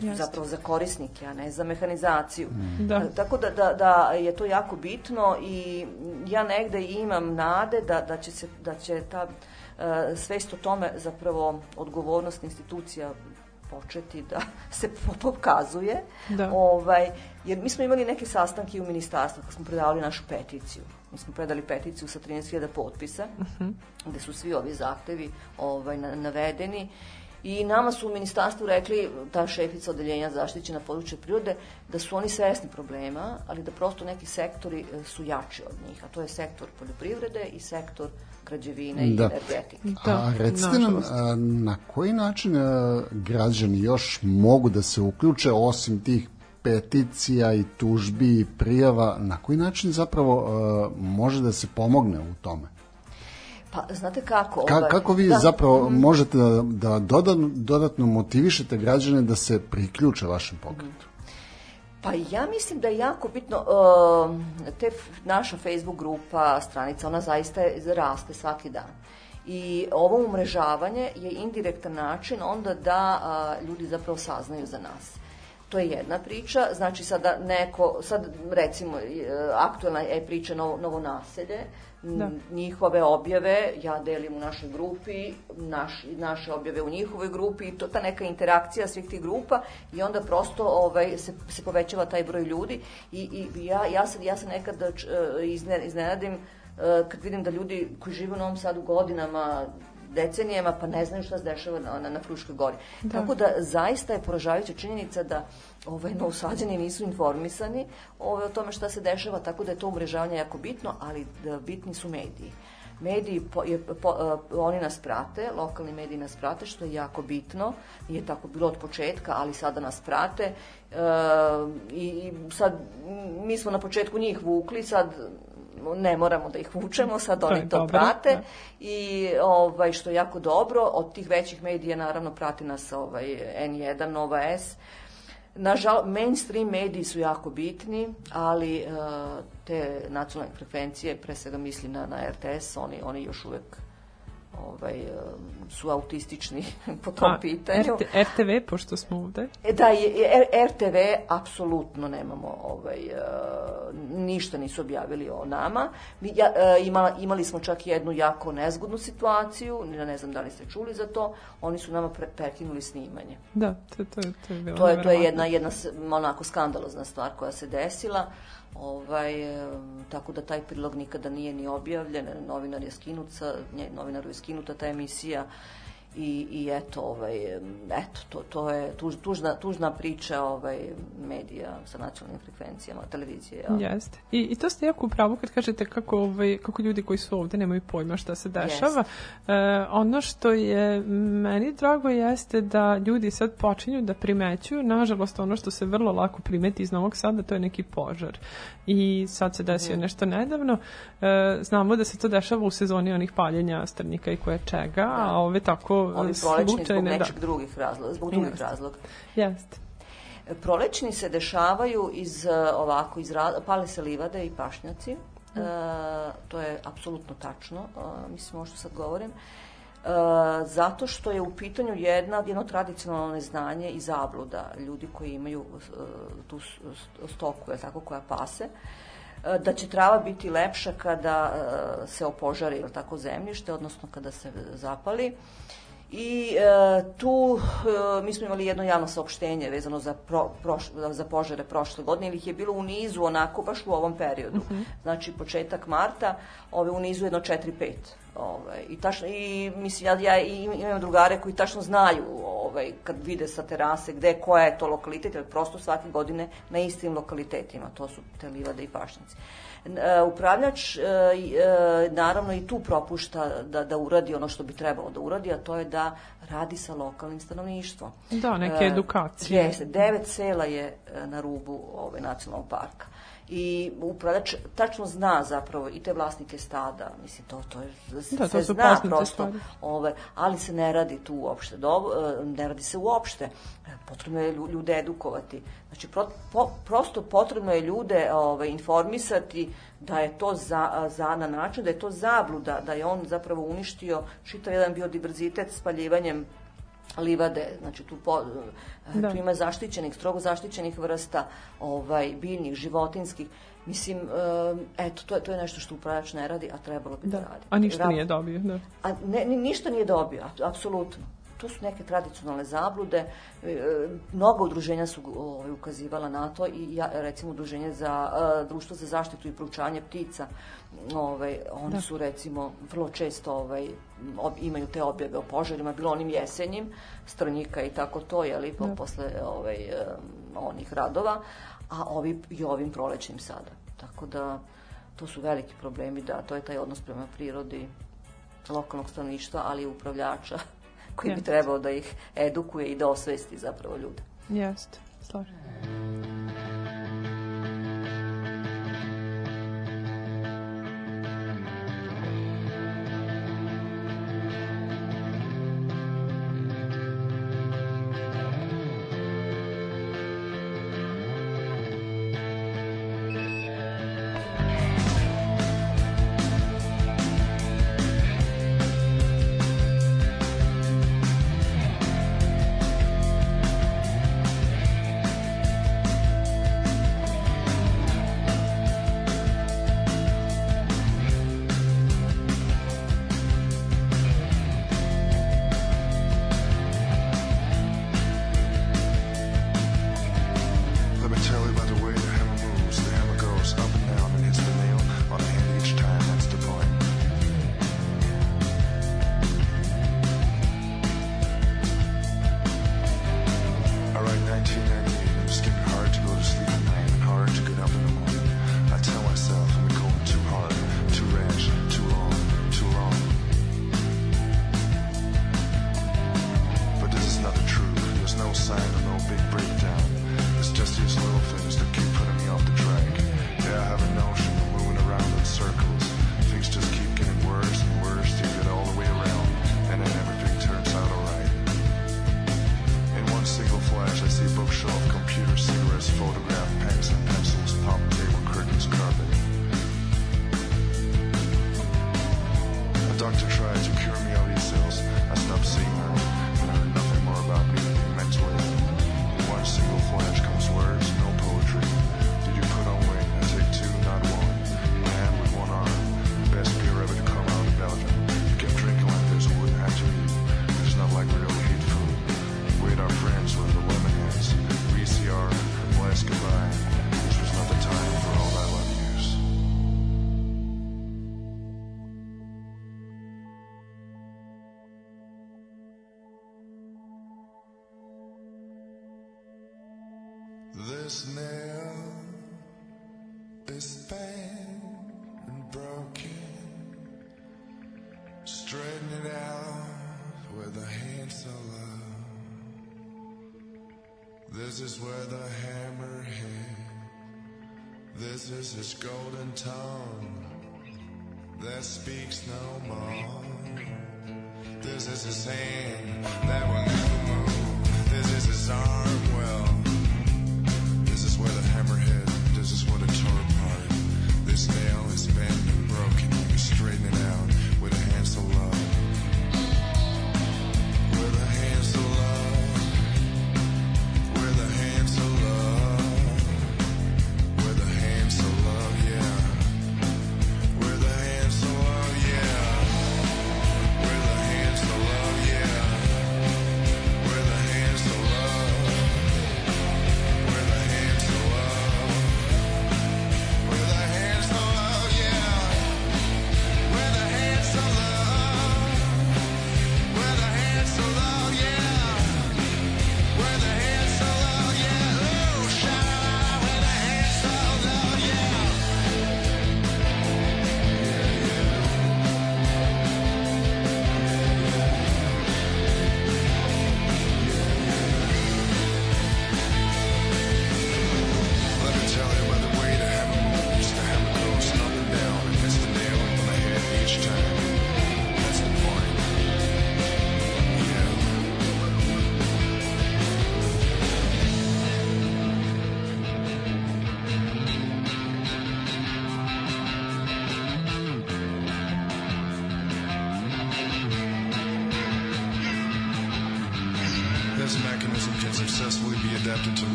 Jeste. zapravo za korisnike, a ne za mehanizaciju. Da. E, Tako da, da, da je to jako bitno i ja negde imam nade da, da, će, se, da će ta e, svest o tome zapravo odgovornost institucija početi da [laughs] se po- pokazuje. Da. Ovaj, jer mi smo imali neke sastanke u ministarstvu kad smo predavali našu peticiju. Mi smo predali peticiju sa 13.000 potpisa, gde su svi ovi zahtevi ovaj, na- navedeni. I nama su u ministarstvu rekli, ta šefica odeljenja zaštićena područja prirode, da su oni svesni problema, ali da prosto neki sektori e, su jači od njih, a to je sektor poljoprivrede i sektor građevine i Da. energetike. Da, a recite nam, na koji način a, građani još mogu da se uključe osim tih peticija i tužbi i prijava, na koji način zapravo a, može da se pomogne u tome? Pa, znate kako? Ka, ovaj, kako vi da. zapravo možete da, da dodatno, dodatno motivišete građane da se priključe vašem pokretu? Pa ja mislim da je jako bitno, uh, te naša Facebook grupa, stranica, ona zaista je, raste svaki dan. I ovo umrežavanje je indirektan način onda da a, ljudi zapravo saznaju za nas. To je jedna priča, znači sada neko, sad recimo e, aktualna je priča novo, novo naselje, Da. njihove objave ja delim u našoj grupi, naš, naše objave u njihovoj grupi i to ta neka interakcija svih tih grupa i onda prosto ovaj, se, se povećava taj broj ljudi i, i ja, ja, se, ja se nekad e, izne, iznenadim e, kad vidim da ljudi koji žive u Novom Sadu godinama decenijama pa ne znaju šta se dešava na, na, na Fruškoj gori. Da. Tako da zaista je poražavajuća činjenica da ovaj, novosađani nisu informisani ovaj, o tome šta se dešava, tako da je to umrežavanje jako bitno, ali da, bitni su mediji. Mediji, po, je, po, eh, oni nas prate, lokalni mediji nas prate, što je jako bitno, nije tako bilo od početka, ali sada nas prate e, i, i sad mi smo na početku njih vukli, sad ne moramo da ih vučemo, sad To oni to dobro, prate da. i ovaj što je jako dobro od tih većih medija naravno prati nas ovaj N1 Nova S Nažal, mainstream mediji su jako bitni, ali e, te nacionalne frekvencije, pre svega misli na, na RTS, oni, oni još uvek ovaj, su autistični [laughs] po tom A, pitanju. RT, RTV, pošto smo ovde. E, Da, je, je- RTV apsolutno nemamo ovaj, e, ništa nisu objavili o nama. Mi, ja, e, imala, imali smo čak jednu jako nezgodnu situaciju, ne, ne znam da li ste čuli za to, oni su nama pre, prekinuli snimanje. Da, to, to, to je bilo To je, to je jedna, jedna onako skandalozna stvar koja se desila. Ovaj, e, tako da taj prilog nikada nije ni objavljen, novinar je skinut sa, nje, novinaru je skinuta ta emisija i, i eto, ovaj, eto to, to je tuž, tužna, tužna priča ovaj, medija sa nacionalnim frekvencijama, televizije. Ja. Jeste. I, I to ste jako u pravu kad kažete kako, ovaj, kako ljudi koji su ovde nemaju pojma šta se dešava. E, ono što je meni drago jeste da ljudi sad počinju da primećuju, nažalost ono što se vrlo lako primeti iz Novog Sada, to je neki požar. I sad se desio Mhm. nešto nedavno. E, znamo da se to dešava u sezoni onih paljenja strnika i koje čega, a ove tako Ovi prolećni zbog slučajne... nečeg drugih razloga, zbog drugih Jeste. razloga. Jeste. Prolećni se dešavaju iz e, ovako iz pale se livade i pašnjaci. E, to je apsolutno tačno, e, mislim ovo što sad govorim. E, zato što je u pitanju jedna, jedno tradicionalno neznanje i zabluda ljudi koji imaju e, tu stoku, je tako, koja pase, e, da će trava biti lepša kada e, se opožari, je li tako, zemljište, odnosno kada se zapali. I e, tu e, mi smo imali jedno javno saopštenje vezano za, pro, proš, za požare prošle godine, ili ih je bilo u nizu onako baš u ovom periodu. Znači početak marta, ove u nizu jedno 4-5. Ovaj, i, tačno, I mislim, ja, ja imam drugare koji tačno znaju ovaj, kad vide sa terase gde, koja je to lokalitet, jer prosto svake godine na istim lokalitetima, to su te livade i pašnjaci. E, upravljač e, e, naravno i tu propušta da, da uradi ono što bi trebalo da uradi, a to je da radi sa lokalnim stanovništvom. Da, neke edukacije. Jeste, devet sela je na rubu ove nacionalnog parka. I upravljač tačno zna zapravo i te vlasnike stada, mislim, to, to je, Da, to se zna prosto, stvari. ove, ali se ne radi tu uopšte, do, e, ne radi se uopšte. E, Potrebno je lju- ljude edukovati. Znači, pro, po, prosto potrebno je ljude ove, informisati da je to za, za, na način, da je to zabluda, da je on zapravo uništio čitav jedan biodiverzitet spaljivanjem livade, znači tu, po, Da. tu ima zaštićenih, strogo zaštićenih vrsta, ovaj, biljnih, životinskih. Mislim, eto, to je, to je nešto što upravljač ne radi, a trebalo bi da, Da. radi. A ništa Ra- nije dobio, da. a ne, ni- ništa nije dobio, ap- apsolutno. To su neke tradicionalne zablude. E, mnoga udruženja su ovaj, ukazivala na to i ja, recimo udruženje za e, društvo za zaštitu i proučavanje ptica. Ovaj, oni Da. su recimo vrlo često ovaj, ob, imaju te objave o požarima, bilo onim jesenjim, strnjika i tako to, jeli, po, Da. posle ovaj, em, onih radova, a ovi, i ovim prolećnim sada. Tako da to su veliki problemi, da, to je taj odnos prema prirodi lokalnog stanovništva, ali i upravljača koji bi trebao da ih edukuje i da osvesti zapravo ljude. Jeste, slažem.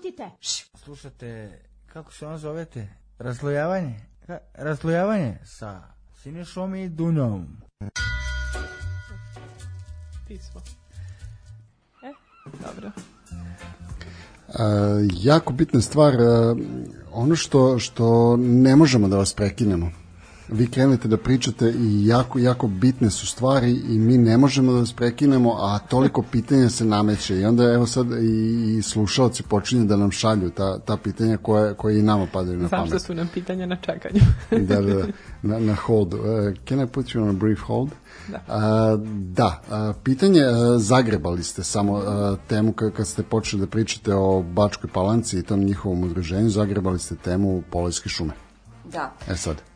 Ćutite. Slušate, kako se on zovete? Razlojavanje? Ka, razlojavanje sa Sinišom i Dunjom. Pismo. E, dobro. A, jako bitna stvar, a, ono što, što ne možemo da vas prekinemo. Vi krenete da pričate i jako, jako bitne su stvari i mi ne možemo da vas prekinemo, a toliko pitanja se nameće i onda evo sad i, i slušalci počinju da nam šalju ta, ta pitanja koje, koje i nama padaju na Znam pamet. što su nam pitanja na čekanju. [laughs] da, da, da, na, na hold. Uh, can I put you on a brief hold? Da. A, da, a, pitanje, a, zagrebali ste samo a, temu kad, kad ste počeli da pričate o Bačkoj palanci i tom njihovom udruženju, zagrebali ste temu Polojske šume. Da. E sad,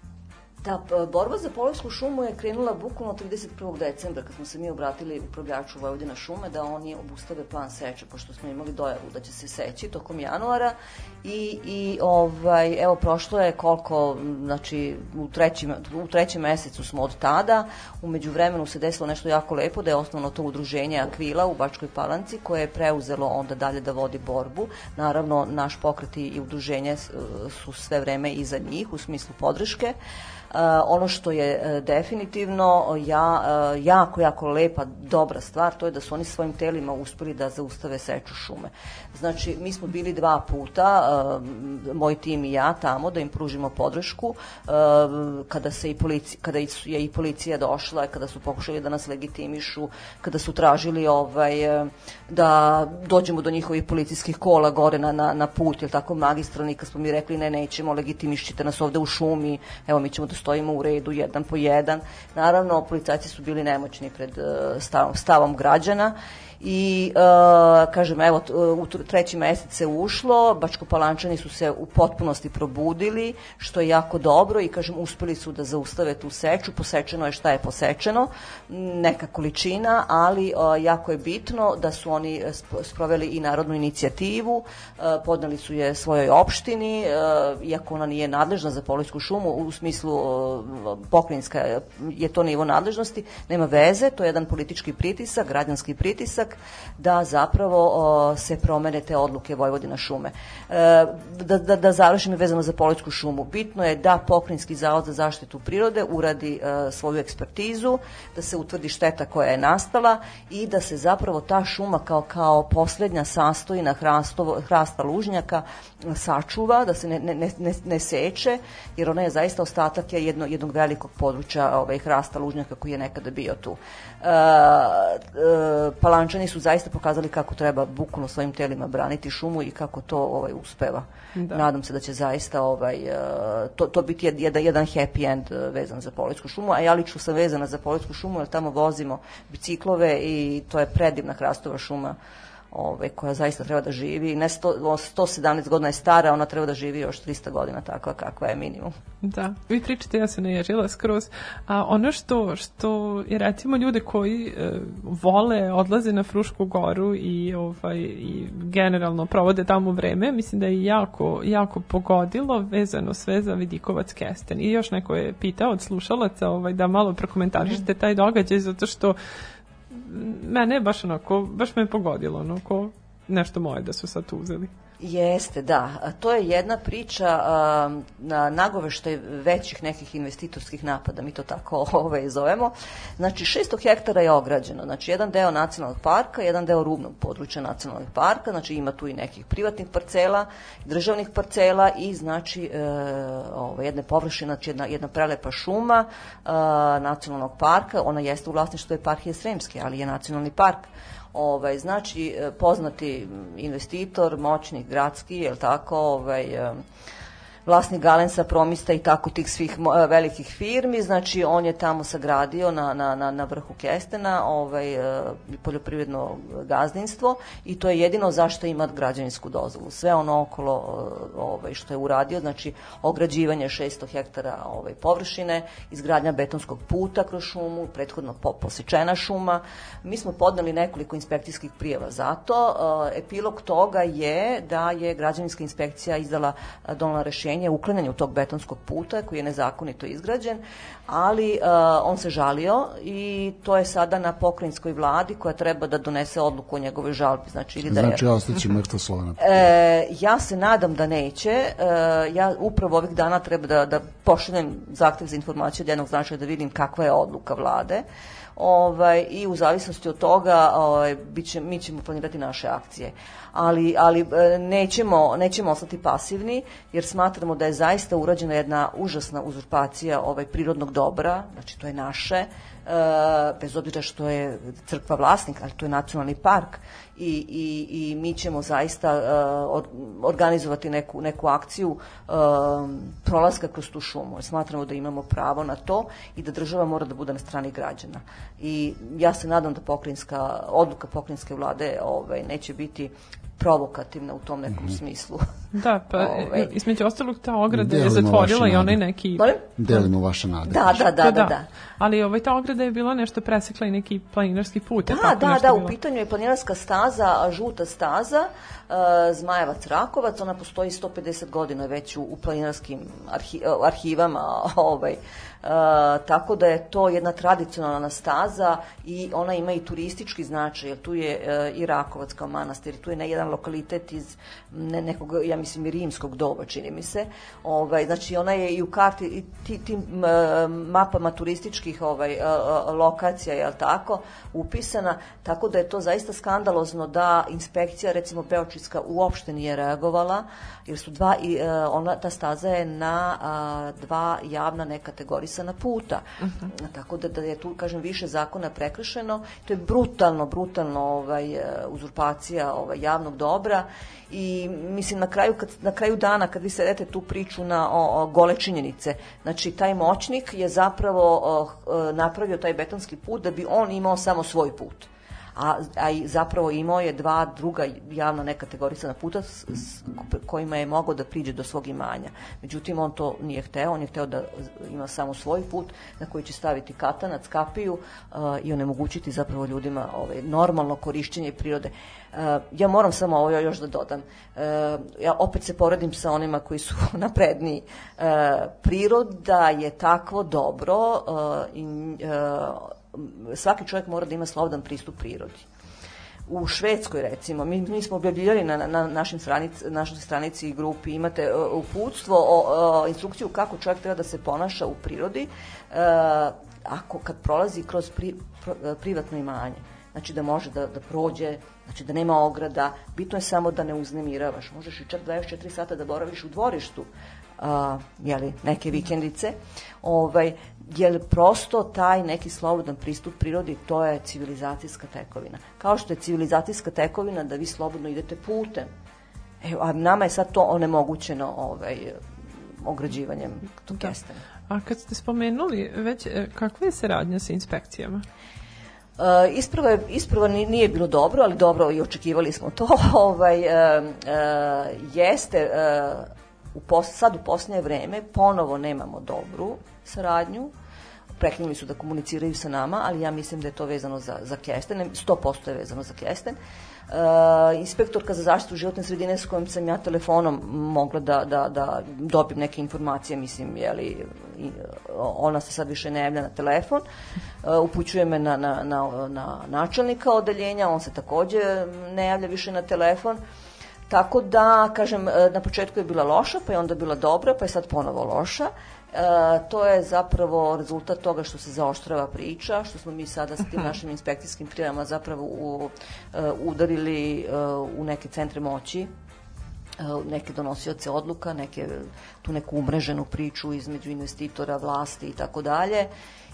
Da, borba za Polojsku šumu je krenula bukvalno 31. decembra kad smo se mi obratili upravljaču Vojvodina šume da oni obustave plan seče pošto smo imali dojavu da će se seći tokom januara i, i ovaj, evo prošlo je koliko, znači u trećem, u trećem mesecu smo od tada, umeđu vremenu se desilo nešto jako lepo da je osnovno to udruženje Akvila u Bačkoj Palanci koje je preuzelo onda dalje da vodi borbu. Naravno, naš pokret i udruženje su sve vreme iza njih u smislu podrške. Ono što je e, definitivno ja, e, jako, jako lepa, dobra stvar, to je da su oni svojim telima uspeli da zaustave seču šume. Znači, mi smo bili dva puta, e, moj tim i ja tamo, da im pružimo podršku, e, kada, se i policija, kada je i policija došla, kada su pokušali da nas legitimišu, kada su tražili ovaj, e, da dođemo do njihovih policijskih kola gore na, na, na put, jel tako, magistralni, kad smo mi rekli ne, nećemo, legitimišćite nas ovde u šumi, evo mi ćemo da stojimo u redu jedan po jedan. Naravno, policajci su bili nemoćni pred e, stavom, stavom građana i e, kažem evo t- u tr- treći mesec se ušlo Bačkopalančani su se u potpunosti probudili što je jako dobro i kažem uspeli su da zaustave tu seču posečeno je šta je posečeno neka količina ali e, jako je bitno da su oni e, sp- sproveli i narodnu inicijativu e, podneli su je svojoj opštini e, iako ona nije nadležna za Polijsku šumu u smislu e, pokrajinska je to nivo nadležnosti nema veze to je jedan politički pritisak građanski pritisak da zapravo se promene te odluke Vojvodina šume. E, da, da, da završim vezano za Poljsku šumu. Bitno je da Pokrinjski zavod za zaštitu prirode uradi e, svoju ekspertizu, da se utvrdi šteta koja je nastala i da se zapravo ta šuma kao, kao poslednja sastojina hrastovo, hrasta lužnjaka sačuva, da se ne, ne, ne, ne seče, jer ona je zaista ostatak je jedno, jednog velikog područja ovaj, hrasta lužnjaka koji je nekada bio tu. E, e, Palančani su zaista pokazali kako treba bukvalno svojim telima braniti šumu i kako to ovaj uspeva. Da. Nadam se da će zaista ovaj, e, to, to biti jed- jedan, jedan happy end e, vezan za Poljsku šumu, a ja lično sam vezana za Poljsku šumu jer tamo vozimo biciklove i to je predivna hrastova šuma ovaj, koja zaista treba da živi. Ne sto, 117 godina je stara, ona treba da živi još 300 godina takva kakva je minimum. Da, vi pričate, ja se naježila skroz. A ono što, što je recimo ljude koji e, vole, odlaze na Frušku goru i, ovaj, i generalno provode tamo vreme, mislim da je jako, jako pogodilo vezano sve za Vidikovac Kesten. I još neko je pitao od slušalaca ovaj, da malo prokomentarišete taj događaj, zato što mene je baš onako, baš me je pogodilo, ono, ko nešto moje da su sad uzeli. Jeste, da. To je jedna priča na nagoveštaj većih nekih investitorskih napada, mi to tako [laughs] ovaj, zovemo. Znači, 600 hektara je ograđeno. Znači, jedan deo nacionalnog parka, jedan deo rubnog područja nacionalnog parka, znači ima tu i nekih privatnih parcela, državnih parcela i znači e, ovaj, jedne površine, znači jedna, jedna prelepa šuma a, nacionalnog parka, ona jeste u vlasništvu eparhije Sremske, ali je nacionalni park. Ovaj, znači, e, poznati investitor, moćnik, gradski, je tako, ovaj, e, vlasnik Galensa, Promista i tako tih svih e, velikih firmi, znači on je tamo sagradio na, na, na, na vrhu Kestena ovaj, e, poljoprivredno gazdinstvo i to je jedino zašto ima građevinsku dozvolu. Sve ono okolo e, ovaj, što je uradio, znači ograđivanje 600 hektara ovaj, površine, izgradnja betonskog puta kroz šumu, prethodno po, posečena šuma. Mi smo podneli nekoliko inspekcijskih prijava za to. Epilog toga je da je građevinska inspekcija izdala donala rešenje o uklanjanju tog betonskog puta koji je nezakonito izgrađen, ali e, on se žalio i to je sada na pokrajinskoj vladi koja treba da donese odluku o njegovoj žalbi. Znači, ili da je, Znači, ostaće mrtvo slovo na E, ja se nadam da neće. E, ja upravo ovih dana treba da, da pošaljem zahtev za informaciju od jednog značaja da vidim kakva je odluka vlade. Ovaj, I u zavisnosti od toga ovaj, biće, mi ćemo planirati naše akcije. Ali, ali e, nećemo, nećemo ostati pasivni jer smatramo da je zaista urađena jedna užasna uzurpacija ovaj, prirodnog dobra, znači to je naše, e, bez obzira što je crkva vlasnik, ali to je nacionalni park i, i, i mi ćemo zaista or, organizovati neku, neku akciju prolaska kroz tu šumu. Smatramo da imamo pravo na to i da država mora da bude na strani građana. I ja se nadam da pokrinjska, odluka pokrinjske vlade ovaj, neće biti provokativna u tom nekom smislu. Da, pa Ovaj. između ostalog ta ograda je Delimo zatvorila vaše i onaj neki... Molim? Delimo vaše nade. Da, da, da, Pa da, da. Ali ovaj, ta ograda je bila nešto presekla i neki planinarski put. je Da, tako da, nešto da, bilo? u pitanju je planinarska staza, žuta staza, e, Zmajevac Rakovac, ona postoji 150 godina već u, u planinarskim arhi, e, arhivama, [laughs] ovaj, e, tako da je to jedna tradicionalna staza i ona ima i turistički značaj, jer tu je e, i Rakovac kao manastir, tu je ne jedan jedan lokalitet iz ne, nekog, ja mislim, i rimskog doba, čini mi se. Ovaj, znači, ona je i u karti, i ti, tim mapama turističkih ovaj, lokacija, je tako, upisana, tako da je to zaista skandalozno da inspekcija, recimo Beočitska, uopšte nije reagovala, jer su dva, i, e, ona, ta staza je na a, dva javna nekategorisana puta. Tako da, da je tu, kažem, više zakona prekršeno. To je brutalno, brutalno ovaj, e, uzurpacija ovaj, javnog dobra i mislim na kraju, kad, na kraju dana kad vi sedete tu priču na o, o, gole činjenice, znači taj moćnik je zapravo o, e, napravio taj betonski put da bi on imao samo svoj put a, a zapravo imao je dva druga javno nekategorisana puta s, s kojima je mogao da priđe do svog imanja. Međutim, on to nije hteo, on je hteo da ima samo svoj put na koji će staviti katanac, kapiju uh, i onemogućiti zapravo ljudima ovaj, normalno korišćenje prirode. Uh, ja moram samo ovo još da dodam. Uh, ja opet se poredim sa onima koji su [laughs] napredniji. Uh, priroda je takvo dobro uh, i uh, svaki čovjek mora da ima slobodan pristup prirodi. U Švedskoj recimo, mi, mi smo objavljivali na, na našim stranic, našoj stranici i grupi, imate uh, uputstvo, o, o, instrukciju kako čovjek treba da se ponaša u prirodi uh, ako kad prolazi kroz pri, pro, privatno imanje. Znači da može da, da prođe, znači da nema ograda, bitno je samo da ne uznemiravaš. Možeš i čak 24 sata da boraviš u dvorištu, a, jeli, neke vikendice, ovaj, jer prosto taj neki slobodan pristup prirodi, to je civilizacijska tekovina. Kao što je civilizacijska tekovina da vi slobodno idete putem. E, a nama je sad to onemogućeno ovaj, ograđivanjem tog Da. kestena. A kad ste spomenuli već, e, kakva je saradnja sa inspekcijama? Uh, isprva, je, isprva ni- nije bilo dobro, ali dobro i očekivali smo to. [laughs] ovaj, uh, uh, jeste, uh, u pos, sad u posljednje vreme ponovo nemamo dobru saradnju. Prekinuli su da komuniciraju sa nama, ali ja mislim da je to vezano za, za Kesten, 100% je vezano za Kesten. Uh, inspektorka za zaštitu životne sredine s kojom sam ja telefonom mogla da, da, da dobijem neke informacije, mislim, jeli, ona se sad više ne javlja na telefon, uh, upućuje me na, na, na, na načelnika odeljenja, on se takođe ne javlja više na telefon. Tako da, kažem, e, na početku je bila loša, pa je onda bila dobra, pa je sad ponovo loša. E, to je zapravo rezultat toga što se zaoštrava priča, što smo mi sada s tim našim inspekcijskim prijavama zapravo u, e, udarili e, u neke centre moći neke donosioce odluka, neke tu neku umreženu priču između investitora, vlasti i tako dalje.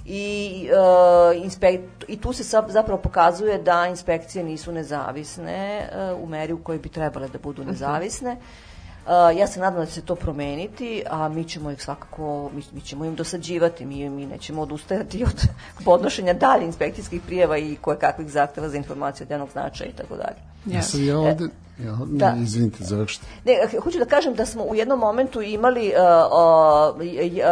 I, e, inspek, I tu se sa- zapravo pokazuje da inspekcije nisu nezavisne e, u meri u kojoj bi trebale da budu nezavisne. E, ja se nadam da će se to promeniti, a mi ćemo ih svakako, mi, mi ćemo im dosađivati, mi, mi nećemo odustajati od [laughs] podnošenja dalje inspekcijskih prijeva i koje kakvih zahteva za informacije od jednog značaja i tako dalje. Ja sad ja ovde, ja, da. izvinite, završite. Ne, hoću da kažem da smo u jednom momentu imali uh, uh,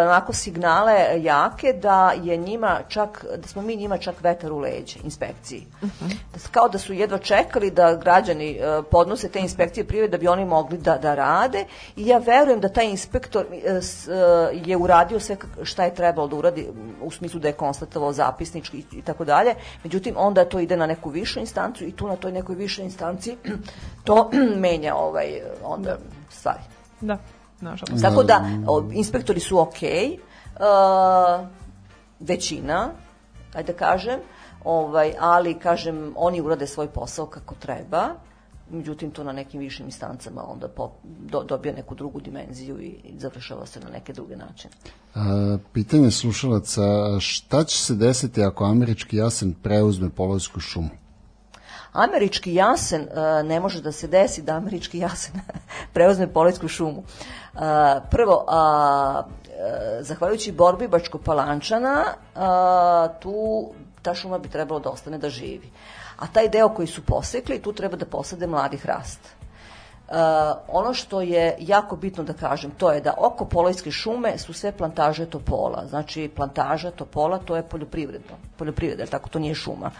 onako signale jake da je njima čak, da smo mi njima čak vetar u leđe inspekciji. Da s- Kao da su jedva čekali da građani uh, podnose te inspekcije prijeve da bi oni mogli da, da rade i ja verujem da taj inspektor uh, s- uh, je uradio sve šta je trebalo da uradi u smislu da je konstatovao zapisnički i, i tako dalje. Međutim, onda to ide na neku višu instancu i tu na toj nekoj višoj instanci to [clears throat] menja ovaj, onda stvari. Da, nažalost. Tako da, o, inspektori su okej, uh, većina, ajde da kažem, ovaj, ali, kažem, oni urade svoj posao kako treba, međutim, to na nekim višim instancama onda po, do, dobija neku drugu dimenziju i, i završava se na neke druge načine. A, pitanje slušalaca, šta će se desiti ako američki jasen preuzme Polovsku šumu? Američki jasen uh, ne može da se desi da američki jasen [laughs] preuzme poljsku šumu. Uh, prvo, e, zahvaljujući borbi Bačko-Palančana, tu ta šuma bi trebalo da ostane da živi. A taj deo koji su posekli, tu treba da posade mladi hrast. Uh, ono što je jako bitno da kažem, to je da oko Polojske šume su sve plantaže topola. Znači, plantaža topola, to je poljoprivredno. Poljoprivreda, tako, to nije šuma.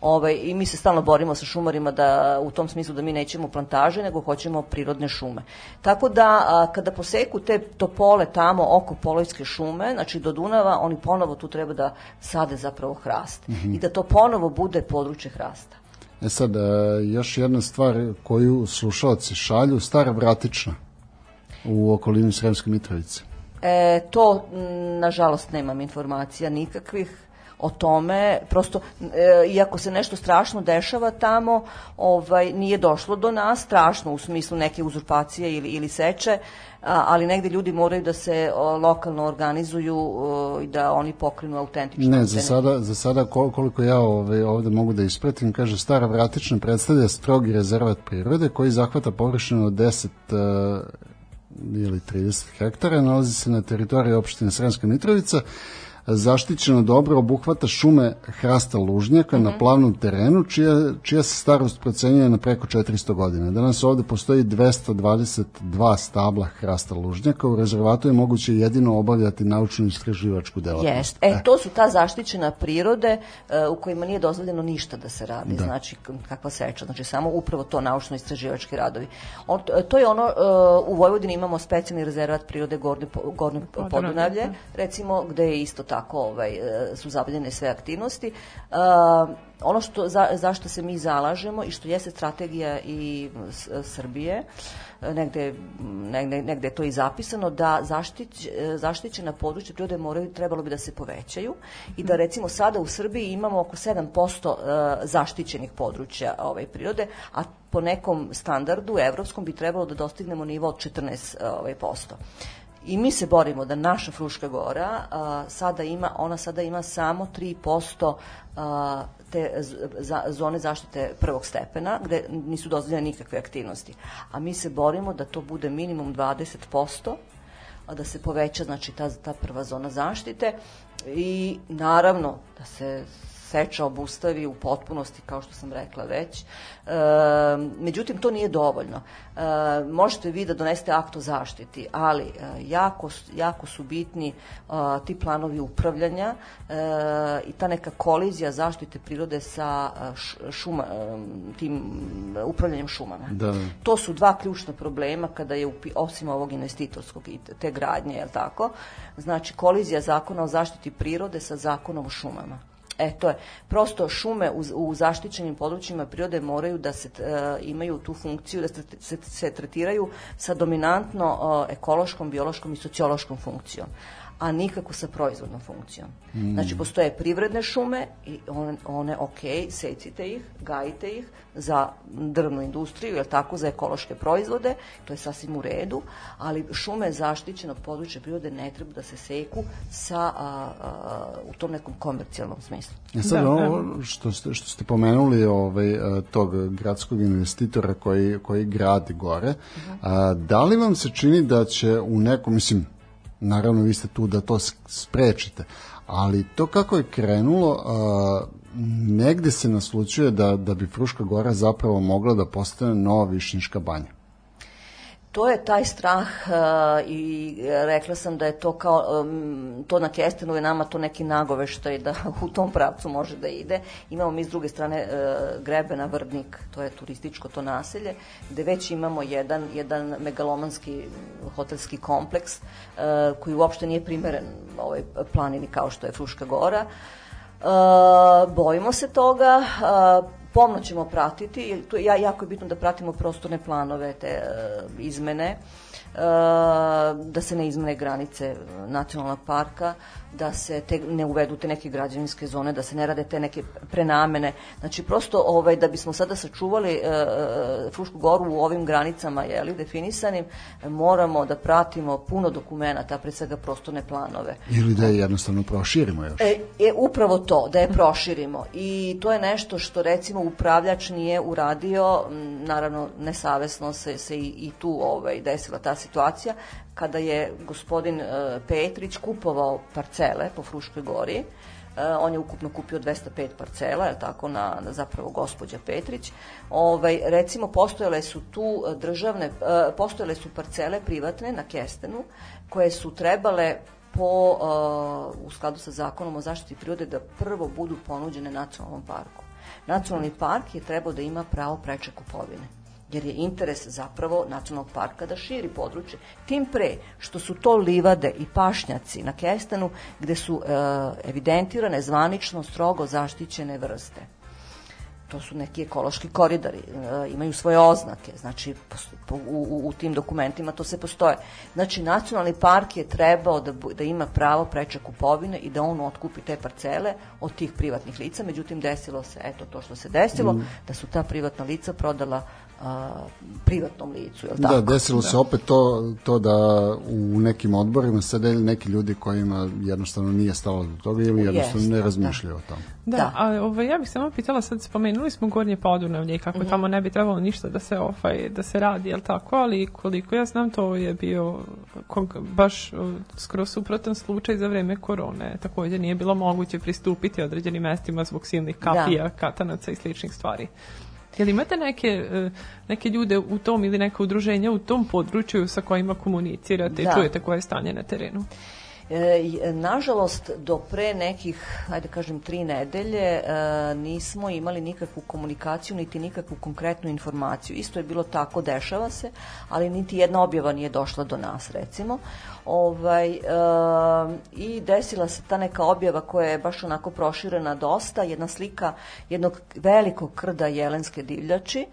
Ovaj, I mi se stalno borimo sa šumarima da u tom smislu da mi nećemo plantaže, nego hoćemo prirodne šume. Tako da, a, kada poseku te topole tamo oko Polojske šume, znači do Dunava, oni ponovo tu treba da sade zapravo hrast. I da to ponovo bude područje hrasta. E sad, e, još jedna stvar koju slušalci šalju, stara vratična u okolini Sremske Mitrovice. E, to, nažalost, nemam informacija nikakvih o tome, prosto, e, iako se nešto strašno dešava tamo, ovaj, nije došlo do nas, strašno u smislu neke uzurpacije ili, ili seče, a, ali negde ljudi moraju da se o, lokalno organizuju o, i da oni pokrenu autentično. Ne, za sada, za sada kol- koliko ja ove, ovde mogu da ispratim, kaže Stara Vratična predstavlja strogi rezervat prirode koji zahvata površinu od 10 uh, ili 30 hektara, nalazi se na teritoriji opštine Sremska Mitrovica, zaštićeno dobro obuhvata šume hrasta lužnjaka na plavnom terenu, čija, čija se starost procenjuje na preko 400 godina. Danas ovde postoji 222 stabla hrasta lužnjaka, u rezervatu je moguće jedino obavljati naučno-istraživačku delatnost. Jest. E, to su ta zaštićena prirode e, u kojima nije dozvoljeno ništa da se radi, Da. znači kakva seča, znači samo upravo to naučno-istraživački radovi. On, to je ono, e, u Vojvodini imamo specijalni rezervat prirode Gornje, Gornje Podunavlje, recimo, gde je isto tako ovaj, e, su zabavljene sve aktivnosti. E, ono što, za, zašto se mi zalažemo i što jeste strategija i s- Srbije, negde, negde, negde je to i zapisano, da zaštić, zaštićena područja prirode moraju, trebalo bi da se povećaju i da recimo sada u Srbiji imamo oko 7% e, zaštićenih područja ovaj, prirode, a po nekom standardu evropskom bi trebalo da dostignemo nivo od 14%. Ovaj, posto. I mi se borimo da naša Fruška gora a, sada ima, ona sada ima samo 3% a, te za, zone zaštite prvog stepena, gde nisu dozvoljene nikakve aktivnosti. A mi se borimo da to bude minimum 20%, a da se poveća znači ta, ta prva zona zaštite i naravno da se seča obustavi u potpunosti, kao što sam rekla već. E, međutim, to nije dovoljno. E, možete vi da donesete akt o zaštiti, ali e, jako, jako su bitni e, ti planovi upravljanja e, i ta neka kolizija zaštite prirode sa e, šuma, e, tim upravljanjem šumama. Da. To su dva ključna problema kada je, osim ovog investitorskog i te- te gradnje, je tako? Znači, kolizija zakona o zaštiti prirode sa zakonom o šumama. E, to je. Prosto šume u, u zaštićenim područjima prirode moraju da se, e, imaju tu funkciju, da se, se, se tretiraju sa dominantno e, ekološkom, biološkom i sociološkom funkcijom a nikako sa proizvodnom funkcijom. Mm. Znači, postoje privredne šume i one, one ok, secite ih, gajite ih za drvnu industriju, jel tako, za ekološke proizvode, to je sasvim u redu, ali šume zaštićenog područja prirode ne treba da se seku sa, a, a, u tom nekom komercijalnom smislu. E sad Da, ovo što ste, što ste pomenuli ovaj, e, tog gradskog investitora koji, koji gradi gore, a, da li vam se čini da će u nekom, mislim, naravno vi ste tu da to sprečite, ali to kako je krenulo, negde se naslučuje da, da bi Fruška gora zapravo mogla da postane nova Višnjiška banja. To je taj strah uh, i rekla sam da je to kao, um, to na Kestenu je nama to neki nagoveštaj da [laughs] u tom pravcu može da ide. Imamo mi s druge strane uh, Grebena Vrdnik, to je turističko to naselje, gde već imamo jedan, jedan megalomanski hotelski kompleks uh, koji uopšte nije primeren ovoj planini kao što je Fruška gora. Uh, bojimo se toga, uh, pomno ćemo pratiti, jer to je ja- jako je bitno da pratimo prostorne planove, te e, izmene, e, da se ne izmene granice nacionalnog parka, da se te, ne uvedu te neke građevinske zone, da se ne rade te neke prenamene. Znači, prosto ovaj, da bismo sada sačuvali e, e, Frušku goru u ovim granicama jeli, definisanim, e, moramo da pratimo puno dokumenta, pre svega prostorne planove. Ili da je jednostavno proširimo još. E, e, upravo to, da je proširimo. I to je nešto što recimo upravljač nije uradio, naravno nesavesno se, se i, i tu ovaj, desila ta situacija, kada je gospodin e, Petrić kupovao parcele po Fruškoj gori, e, on je ukupno kupio 205 parcela, je tako, na, na zapravo gospođa Petrić. Ovaj, recimo, postojale su tu državne, e, postojale su parcele privatne na Kestenu, koje su trebale po, uh, u skladu sa zakonom o zaštiti prirode da prvo budu ponuđene nacionalnom parku. Nacionalni park je trebao da ima pravo preče kupovine jer je interes zapravo nacionalnog parka da širi područje. Tim pre što su to livade i pašnjaci na Kestanu gde su uh, evidentirane zvanično strogo zaštićene vrste. To su neki ekološki koridori, e, imaju svoje oznake, znači u, u, u tim dokumentima to se postoje. Znači, nacionalni park je trebao da, da ima pravo preče kupovine i da on otkupi te parcele od tih privatnih lica, međutim desilo se, eto to što se desilo, da su ta privatna lica prodala a, privatnom licu, je li tako? Da, desilo se opet to, to da u nekim odborima sede neki ljudi kojima jednostavno nije stalo do toga ili jednostavno Jeste, ne da. razmišljaju o tom. Da, Da. a ovaj, ja bih samo pitala, sad spomenuli smo Gornje Podunavlje i kako tamo ne bi trebalo ništa da se ovaj, da se radi, jel tako, ali koliko ja znam to je bio kog, baš skoro suprotan slučaj za vreme korone. Takođe nije bilo moguće pristupiti određenim mestima zbog silnih kapija, katanaca i sličnih stvari. Jel imate neke, uh, neke ljude u tom ili neka udruženja u tom području sa kojima komunicirate i Da. čujete koje je stanje na terenu? E, nažalost, do pre nekih, ajde kažem, tri nedelje e, nismo imali nikakvu komunikaciju, niti nikakvu konkretnu informaciju. Isto je bilo tako, dešava se, ali niti jedna objava nije došla do nas, recimo. Ovaj, e, I desila se ta neka objava koja je baš onako proširena dosta, jedna slika jednog velikog krda jelenske divljači, e,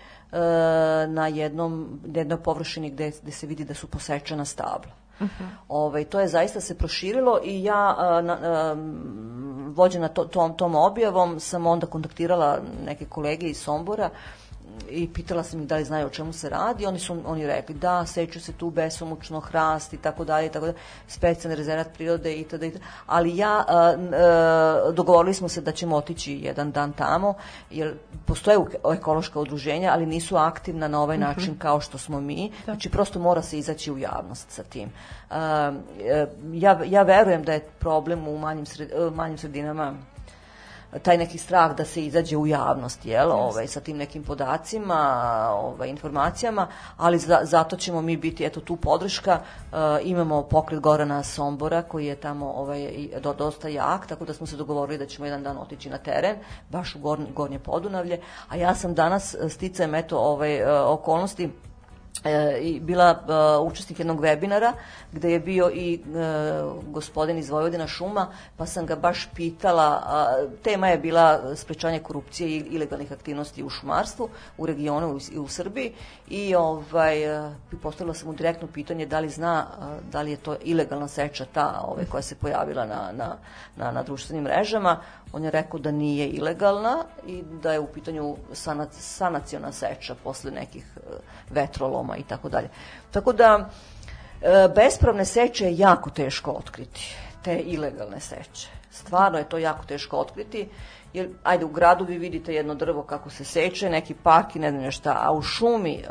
na jednom, jednoj površini gde, gde se vidi da su posečena stabla. Ovaj, to je zaista se proširilo i ja a, na, a, vođena to, tom, tom objavom sam onda kontaktirala neke kolege iz Sombora i pitala sam ih da li znaju o čemu se radi. Oni su oni rekli da seću se tu besomučno hrast i tako dalje i tako dalje, specijalni rezervat prirode i tada. Ali ja a, dogovorili smo se da ćemo otići jedan dan tamo jer postoje ekološka udruženja, ali nisu aktivna na ovaj način kao što smo mi. Znači prosto mora se izaći u javnost sa tim. E, ja, ja verujem da je problem u manjim, sred, e, manjim sredinama taj neki strah da se izađe u javnost, jel, ovaj, sa tim nekim podacima, ovaj, informacijama, ali za, zato ćemo mi biti, eto, tu podrška. E, imamo pokret Gorana Sombora, koji je tamo ovaj, do, dosta jak, tako da smo se dogovorili da ćemo jedan dan otići na teren, baš u Gornje, Gornje Podunavlje, a ja sam danas sticajem, eto, ovaj, e, okolnosti, bila e, učesnik jednog webinara gde je bio i e, gospodin iz Vojvodina šuma, pa sam ga baš pitala, tema je bila sprečanje korupcije i ilegalnih aktivnosti u šumarstvu u regionu i u, u Srbiji i ovaj, e, i postavila sam mu direktno pitanje da li zna da li je to ilegalna seča ta ovaj, koja se pojavila na, na, na, na društvenim mrežama. On je rekao da nije ilegalna i da je u pitanju sana, sanaciona seča posle nekih e, vetroloma i tako dalje. Tako da, e, bespravne seče je jako teško otkriti, te ilegalne seče. Stvarno je to jako teško otkriti, jer, ajde, u gradu vi vidite jedno drvo kako se seče, neki park i ne znam šta, a u šumi e,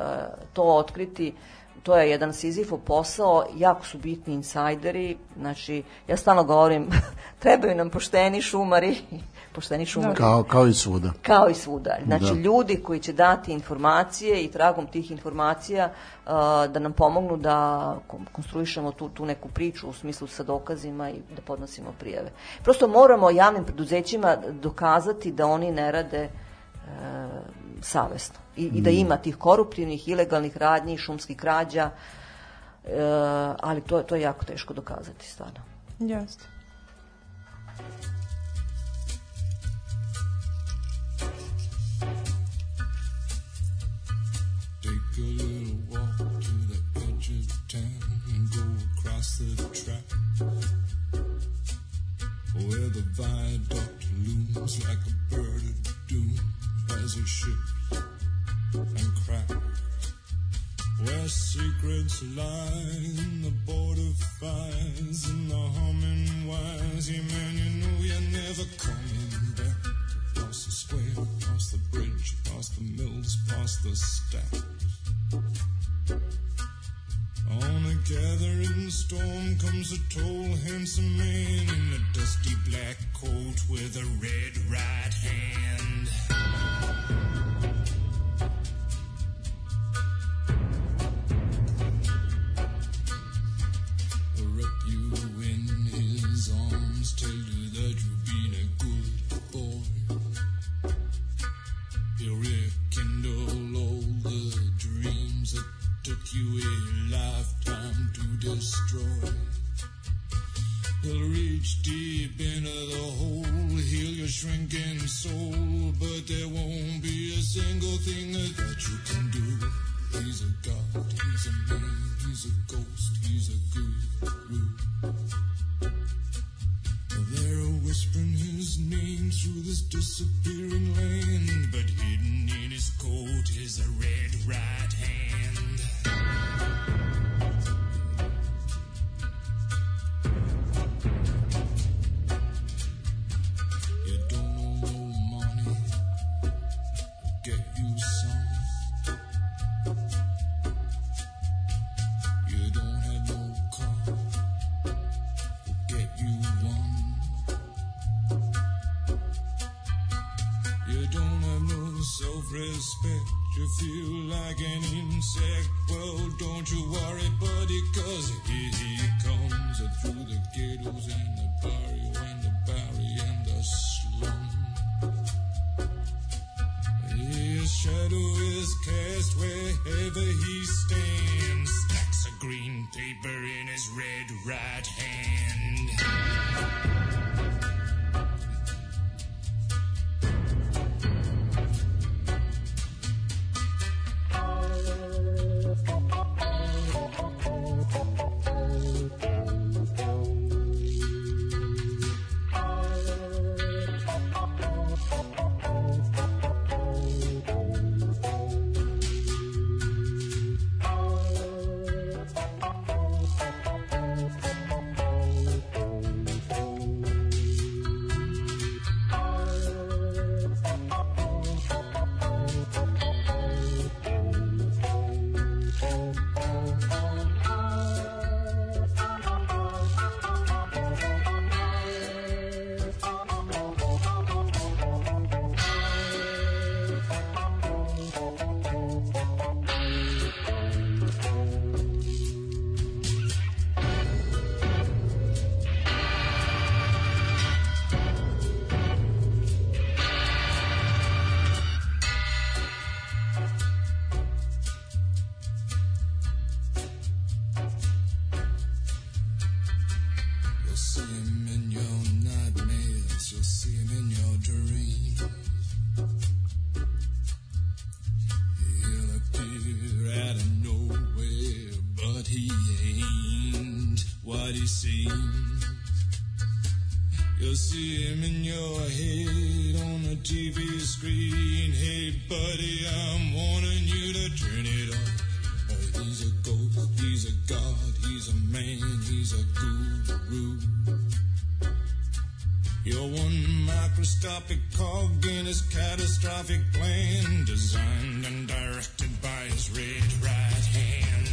to otkriti, to je jedan Sizifov posao, jako su bitni insajderi, znači, ja stalno govorim, [laughs] trebaju nam pošteni šumari, [laughs] pošteni šumari, Kao, kao i svuda. kao i svuda. Znači, Da. ljudi koji će dati informacije i tragom tih informacija uh, da nam pomognu da kon- konstruišemo tu, tu neku priču u smislu sa dokazima i da podnosimo prijeve. Prosto moramo javnim preduzećima dokazati da oni ne rade uh, savesno I, i da ima tih koruptivnih, ilegalnih radnji, šumskih krađa, uh, ali to, to je jako teško dokazati stvarno. Jeste. Take a little walk to the edge of town and go across the track where the viaduct looms like a as it ships and cracks. Where secrets lie in the border fires and the humming wires. Yeah, man, you know you're never coming back. Across the square, across the bridge, across the mills, past the stacks. On a gathering storm comes a tall, handsome man in a dusty black coat with a red right hand. Destroy. He'll reach deep into the hole, heal your shrinking soul, but there won't be a single thing that you can do. He's a god, he's a man, he's a ghost, he's a guru. They're whispering his name through this disappearing land, but hidden in his coat is a red right hand. Catastrophic plan, designed and directed by his red right hand.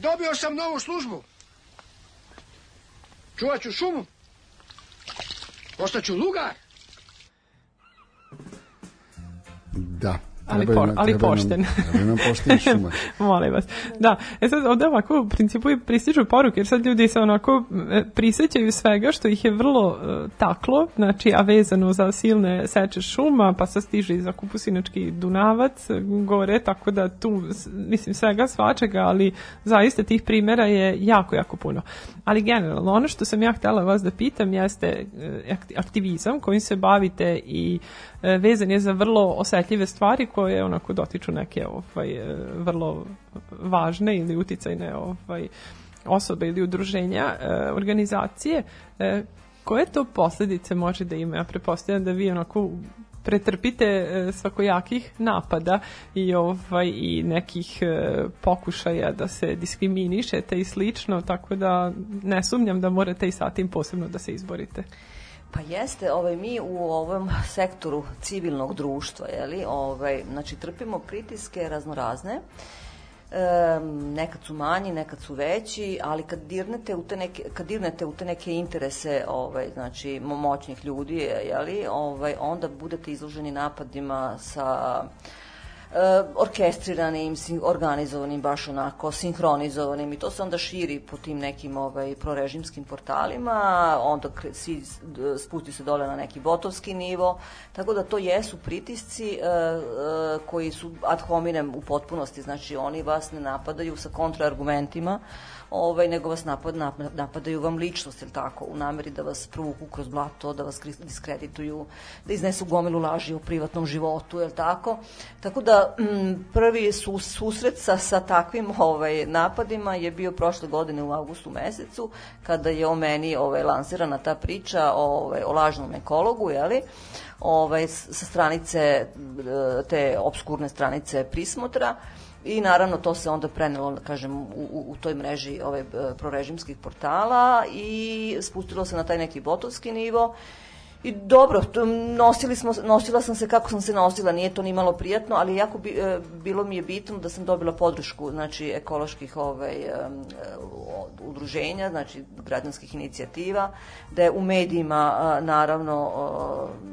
Dobio sam novu službu. Čuvat ću šumu. Postaću lugar. Da. Ali, po, ali trebaju nam- pošten. Trebaju nam pošteni šuma. [laughs] Molim vas. Da, e sad ovde ovako u principu i pristižu poruke, jer sad ljudi se onako e, prisećaju svega što ih je vrlo e, taklo, znači, a vezano za silne seče šuma, pa sad stiže i za kupusinački Dunavac e, gore, tako da tu, mislim, svega svačega, ali zaista tih primera je jako, jako puno. Ali generalno, ono što sam ja htela vas da pitam jeste akti- aktivizam kojim se bavite i e, vezan je za vrlo osetljive stvari koje onako dotiču neke ovaj, e, vrlo važne ili uticajne ovaj, osobe ili udruženja, e, organizacije. E, koje to posledice može da ima? Ja prepostavljam da vi onako pretrpite e, svakojakih napada i ovaj i nekih e, pokušaja da se diskriminišete i slično, tako da ne sumnjam da morate i sa tim posebno da se izborite. Pa jeste, ovaj, mi u ovom sektoru civilnog društva, jeli, ovaj, znači trpimo pritiske raznorazne, e, nekad su manji, nekad su veći, ali kad dirnete u te neke, kad dirnete u te neke interese ovaj, znači, mo- moćnih ljudi, jeli, ovaj, onda budete izloženi napadima sa orkestriranim, sin- organizovanim, baš onako, sinhronizovanim i to se onda širi po tim nekim ovaj, prorežimskim portalima, onda d- spusti se dole na neki botovski nivo, tako da to jesu pritisci e, e, koji su ad hominem u potpunosti, znači oni vas ne napadaju sa kontraargumentima, ovaj, nego vas napad, nap- napadaju vam ličnost, jel tako, u nameri da vas provuku kroz blato, da vas diskredituju, da iznesu gomilu laži o privatnom životu, jel tako? Tako da mm, prvi su, susret sa, sa takvim ovaj, napadima je bio prošle godine u avgustu mesecu, kada je o meni ovaj, lansirana ta priča ovaj, o lažnom ekologu, jeli? Ovaj, sa stranice, e, te obskurne stranice Prismotra, I naravno to se onda prenelo, da kažem, u, u, toj mreži ove e, prorežimskih portala i spustilo se na taj neki botovski nivo. I dobro, nosili smo, nosila sam se kako sam se nosila, nije to ni malo prijatno, ali jako bi, e, bilo mi je bitno da sam dobila podršku znači ekoloških ovaj, e, udruženja, znači građanskih inicijativa, da je u medijima naravno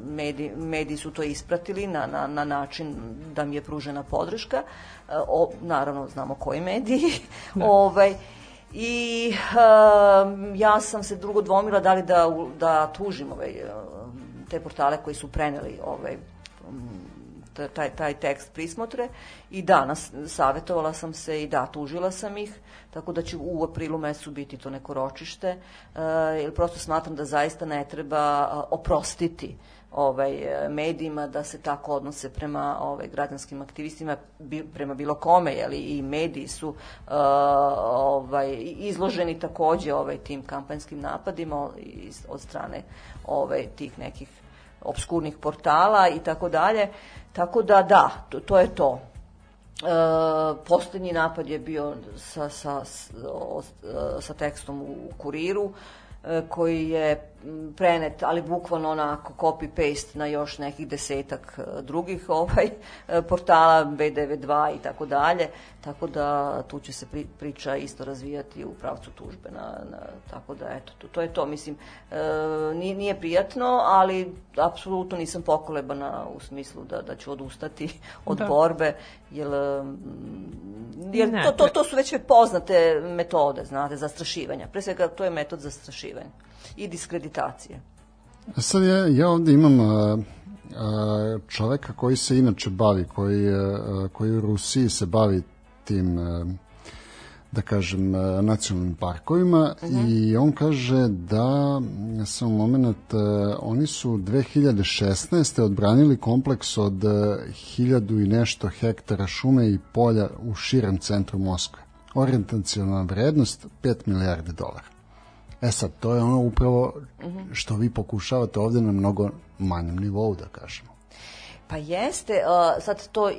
mediji, mediji su to ispratili na, na, na način da mi je pružena podrška. A, O, naravno znamo koji mediji. ovaj, I um, ja sam se drugo dvomila da li da, da tužim ovaj, te portale koji su preneli ovaj, taj, taj tekst prismotre. I da, nas, savjetovala sam se i da, tužila sam ih, tako da će u aprilu mesecu biti to neko ročište, uh, jer prosto smatram da zaista ne treba uh, oprostiti ovaj e, medijima da se tako odnose prema ovaj građanskim aktivistima bi, prema bilo kome je i mediji su uh, ovaj izloženi takođe ovaj tim kampanjskim napadima iz, od strane ovaj tih nekih obskurnih portala i tako dalje. Tako da da to, to je to. E, poslednji napad je bio sa, sa, s- o- e, sa tekstom u kuriru koji je prenet, ali bukvalno onako copy-paste na još nekih desetak e, drugih [laughs] ovaj e, portala, B92 i tako dalje, tako da tu će se pri, priča isto razvijati u pravcu tužbe, na, na, tako da eto, to, to je to, mislim, e, nije, nije prijatno, ali apsolutno nisam pokolebana u smislu da, da ću odustati [laughs] od Da. borbe, jer, jer Ne, to, to, to su već poznate metode, znate, zastrašivanja. Pre svega to je metod zastrašivanja i diskreditacije. E Sad ja, ja ovde imam a, a, čoveka koji se inače bavi, koji, a, koji u Rusiji se bavi tim a, da kažem, nacionalnim parkovima i on kaže da samo moment, a, oni su 2016. odbranili kompleks od a, hiljadu i nešto hektara šume i polja u širem centru Moskve. Orijentacijalna vrednost 5 milijarde dolara. E sad, to je ono upravo što vi pokušavate ovde na mnogo manjem nivou, da kažemo. Pa jeste, sad to uh,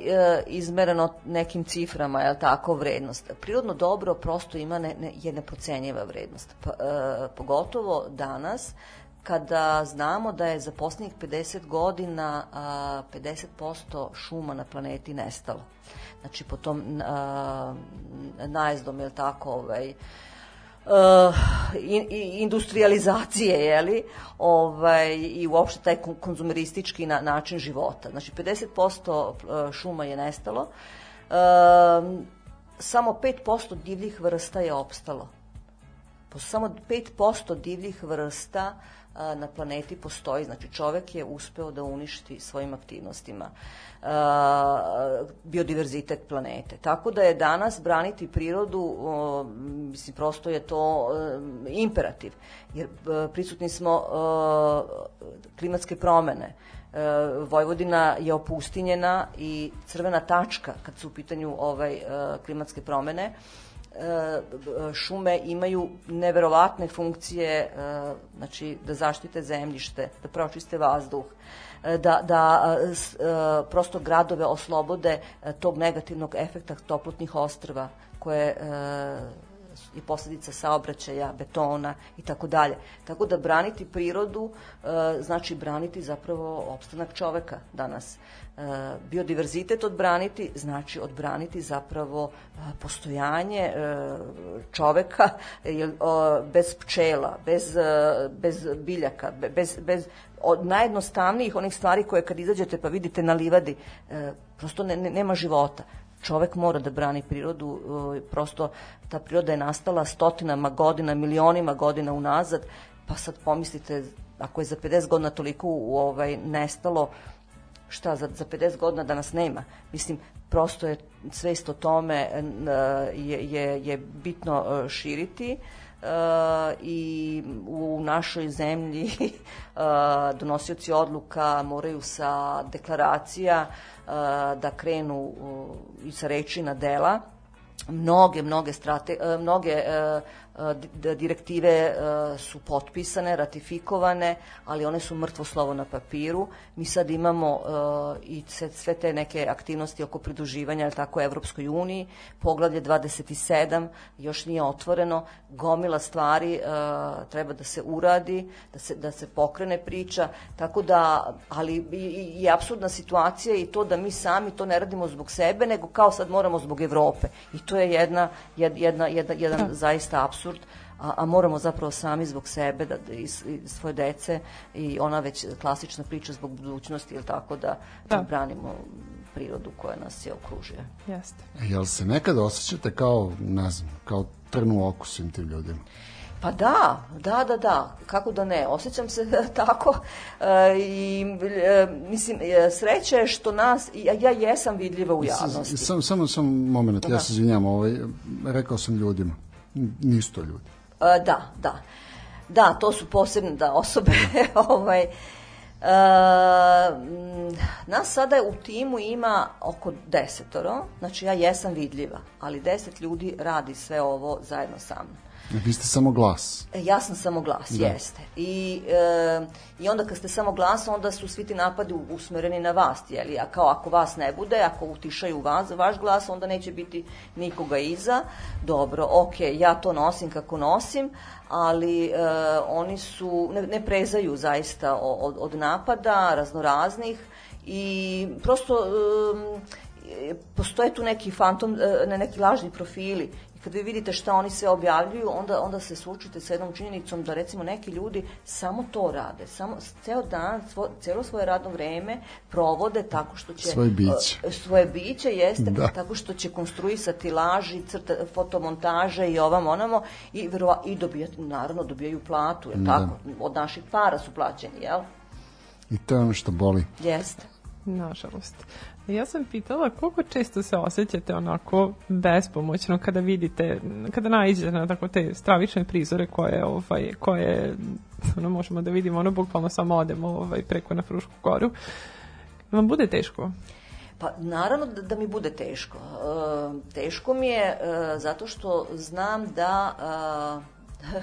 izmereno nekim ciframa, je tako, vrednost. Prirodno dobro prosto ima ne, ne, je neprocenjiva vrednost. Pa, uh, pogotovo danas, kada znamo da je za poslednjih 50 godina uh, 50% šuma na planeti nestalo. Znači, po tom uh, najezdom, je tako, ovaj, uh, industrializacije, je li, ovaj, i uopšte taj kon- konzumeristički na, način života. Znači, 50% uh, šuma je nestalo, um, samo 5% divljih vrsta je opstalo. Samo 5% divljih vrsta na planeti postoji, znači čovek je uspeo da uništi svojim aktivnostima biodiverzitet planete. Tako da je danas braniti prirodu, mislim, prosto je to imperativ, jer e, prisutni smo klimatske promene, E, Vojvodina je opustinjena i crvena tačka kad su u pitanju ovaj e, klimatske promene šume imaju neverovatne funkcije e, znači da zaštite zemljište, da pročiste vazduh, e, da, da e, e, prosto gradove oslobode e, tog negativnog efekta toplotnih ostrva koje je posledica saobraćaja, betona i tako dalje. Tako da braniti prirodu e, znači braniti zapravo opstanak čoveka danas. E, biodiverzitet odbraniti znači odbraniti zapravo e, postojanje čoveka bez pčela, bez, bez biljaka, be- bez, bez od najjednostavnijih onih stvari koje kad izađete pa vidite na livadi, prosto ne, ne- nema života. Čovek mora da brani prirodu, e, prosto ta priroda je nastala stotinama godina, milionima godina unazad, pa sad pomislite, ako je za 50 godina toliko u, ovaj, nestalo, šta, za, za 50 godina da nas nema. Mislim, prosto je svest o tome n- je, je, je bitno e, širiti e, i u našoj zemlji e, [laughs] donosioci odluka moraju sa deklaracija e, da krenu i sa reči na dela. Mnoge mnoge strate mnoge direktive e, su potpisane, ratifikovane, ali one su mrtvo slovo na papiru. Mi sad imamo e, i sve, te neke aktivnosti oko pridruživanja, tako, Evropskoj uniji, poglavlje 27 još nije otvoreno, gomila stvari e, treba da se uradi, da se, da se pokrene priča, tako da, ali i, i, i apsurdna situacija i to da mi sami to ne radimo zbog sebe, nego kao sad moramo zbog Evrope. I to je jedna, jed- jedna, jedna, jedan zaista apsurd, a, a moramo zapravo sami zbog sebe, da, da, i, s- i svoje dece i ona već klasična priča zbog budućnosti, ili tako da, da. Da. branimo prirodu koja nas je okružuje. Jeste. Jel se nekada osjećate kao, ne znam, kao trn u oku svim tim ljudima? Pa da, da, da, da, kako da ne, osjećam se [laughs] tako e, i e, mislim, e, sreća je što nas, ja, ja jesam vidljiva u javnosti. Samo, samo, samo moment, ja se izvinjam, ovaj, rekao sam ljudima, N- nisu to ljudi. E, da, da. Da, to su posebne da, osobe. [laughs] ovaj, e, nas sada u timu ima oko desetoro, znači ja jesam vidljiva, ali deset ljudi radi sve ovo zajedno sa mnom. Vi ste samo glas. E, Ja sam samo glas, Da. jeste. I, e, I onda kad ste samo glas, onda su svi ti napadi usmereni na vas, jeli? A kao ako vas ne bude, ako utišaju vas, vaš glas, onda neće biti nikoga iza. Dobro, ok, ja to nosim kako nosim, ali e, oni su, ne, ne prezaju zaista od, od napada raznoraznih i prosto em, e, postoje tu neki fantom, e, ne, neki lažni profili kad vi vidite šta oni sve objavljuju, onda, onda se suočite sa jednom činjenicom da recimo neki ljudi samo to rade, samo ceo dan, svo, celo svoje radno vreme provode tako što će... Svoje biće. e, Svoje biće, jeste, Da. tako što će konstruisati laži, crta, fotomontaže i ovam onamo i, verova, i dobijati, naravno dobijaju platu, je Da. tako? Od naših para su plaćeni, jel? I to je ono što boli. Jeste. Nažalost. Ja sam pitala koliko često se osjećate onako bespomoćno kada vidite, kada naiđete na tako te stravične prizore koje, ovaj, koje ono, možemo da vidimo, ono bukvalno samo odemo ovaj, preko na Frušku goru. Vam bude teško? Pa naravno da, da mi bude teško. E, teško mi je e, zato što znam da e,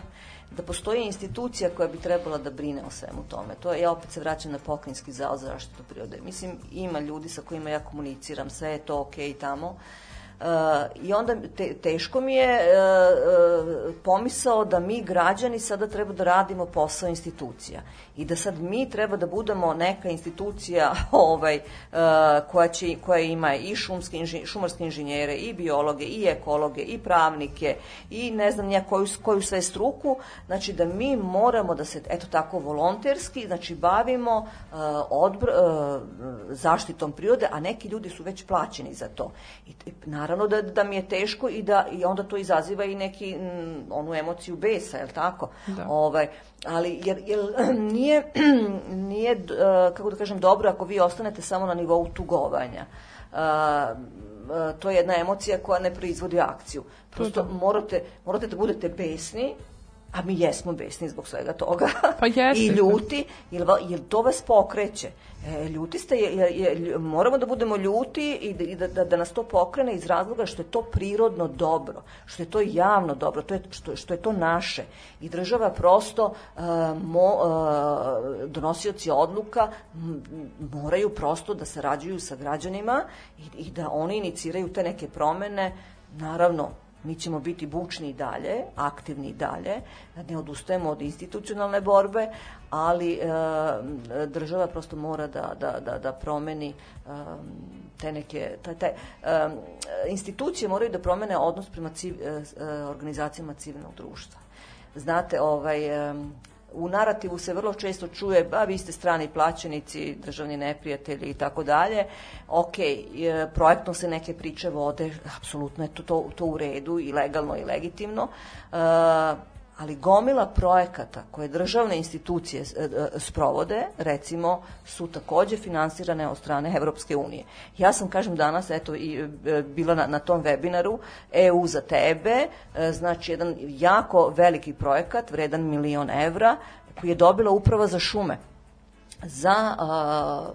da postoji institucija koja bi trebala da brine o svemu tome. To je, ja opet se vraćam na Pokrinjski zavod za zaštitu prirode. Mislim, ima ljudi sa kojima ja komuniciram, sve je to okej tamo. Uh, I onda te, teško mi je uh, uh, pomisao da mi građani sada treba da radimo posao institucija i da sad mi treba da budemo neka institucija [laughs] ovaj, uh, koja, će, koja ima i šumske inži, šumarske inženjere i biologe i ekologe i pravnike i ne znam ja koju, koju sve struku, znači da mi moramo da se eto tako volonterski znači bavimo uh, odbr, uh, zaštitom prirode, a neki ljudi su već plaćeni za to. I, i naravno da, da mi je teško i da i onda to izaziva i neki onu emociju besa, je tako? Da. Ovaj, ali jer, jer [clears throat] nije, [clears throat] nije uh, kako da kažem, dobro ako vi ostanete samo na nivou tugovanja. Uh, uh, to je jedna emocija koja ne proizvodi akciju. Prosto morate, morate da budete besni, a mi jesmo besni zbog svega toga. Pa jeste. [laughs] I ljuti, jer, jer to vas pokreće. E, ljuti ste, je, je, moramo da budemo ljuti i, da, i da, da, da nas to pokrene iz razloga što je to prirodno dobro, što je to javno dobro, to je, što, što je to naše. I država prosto, uh, mo, uh, donosioci odluka m, moraju prosto da sarađuju sa građanima i, i da oni iniciraju te neke promene, naravno, mi ćemo biti bučni i dalje, aktivni i dalje, ne odustajemo od institucionalne borbe, ali e, država prosto mora da, da, da, da promeni e, te neke, taj, taj, e, institucije moraju da promene odnos prema civ, e, e, organizacijama civilnog društva. Znate, ovaj, em, u narativu se vrlo često čuje, ba vi ste strani plaćenici, državni neprijatelji i tako dalje. Ok, e, projektno se neke priče vode, apsolutno je to, to, to u redu i legalno i legitimno. E, ali gomila projekata koje državne institucije e, e, sprovode, recimo, su takođe finansirane od strane Evropske unije. Ja sam, kažem, danas, eto, i e, bila na, na tom webinaru EU za tebe, znači jedan jako veliki projekat, vredan milion evra, koji je dobila uprava za šume za a,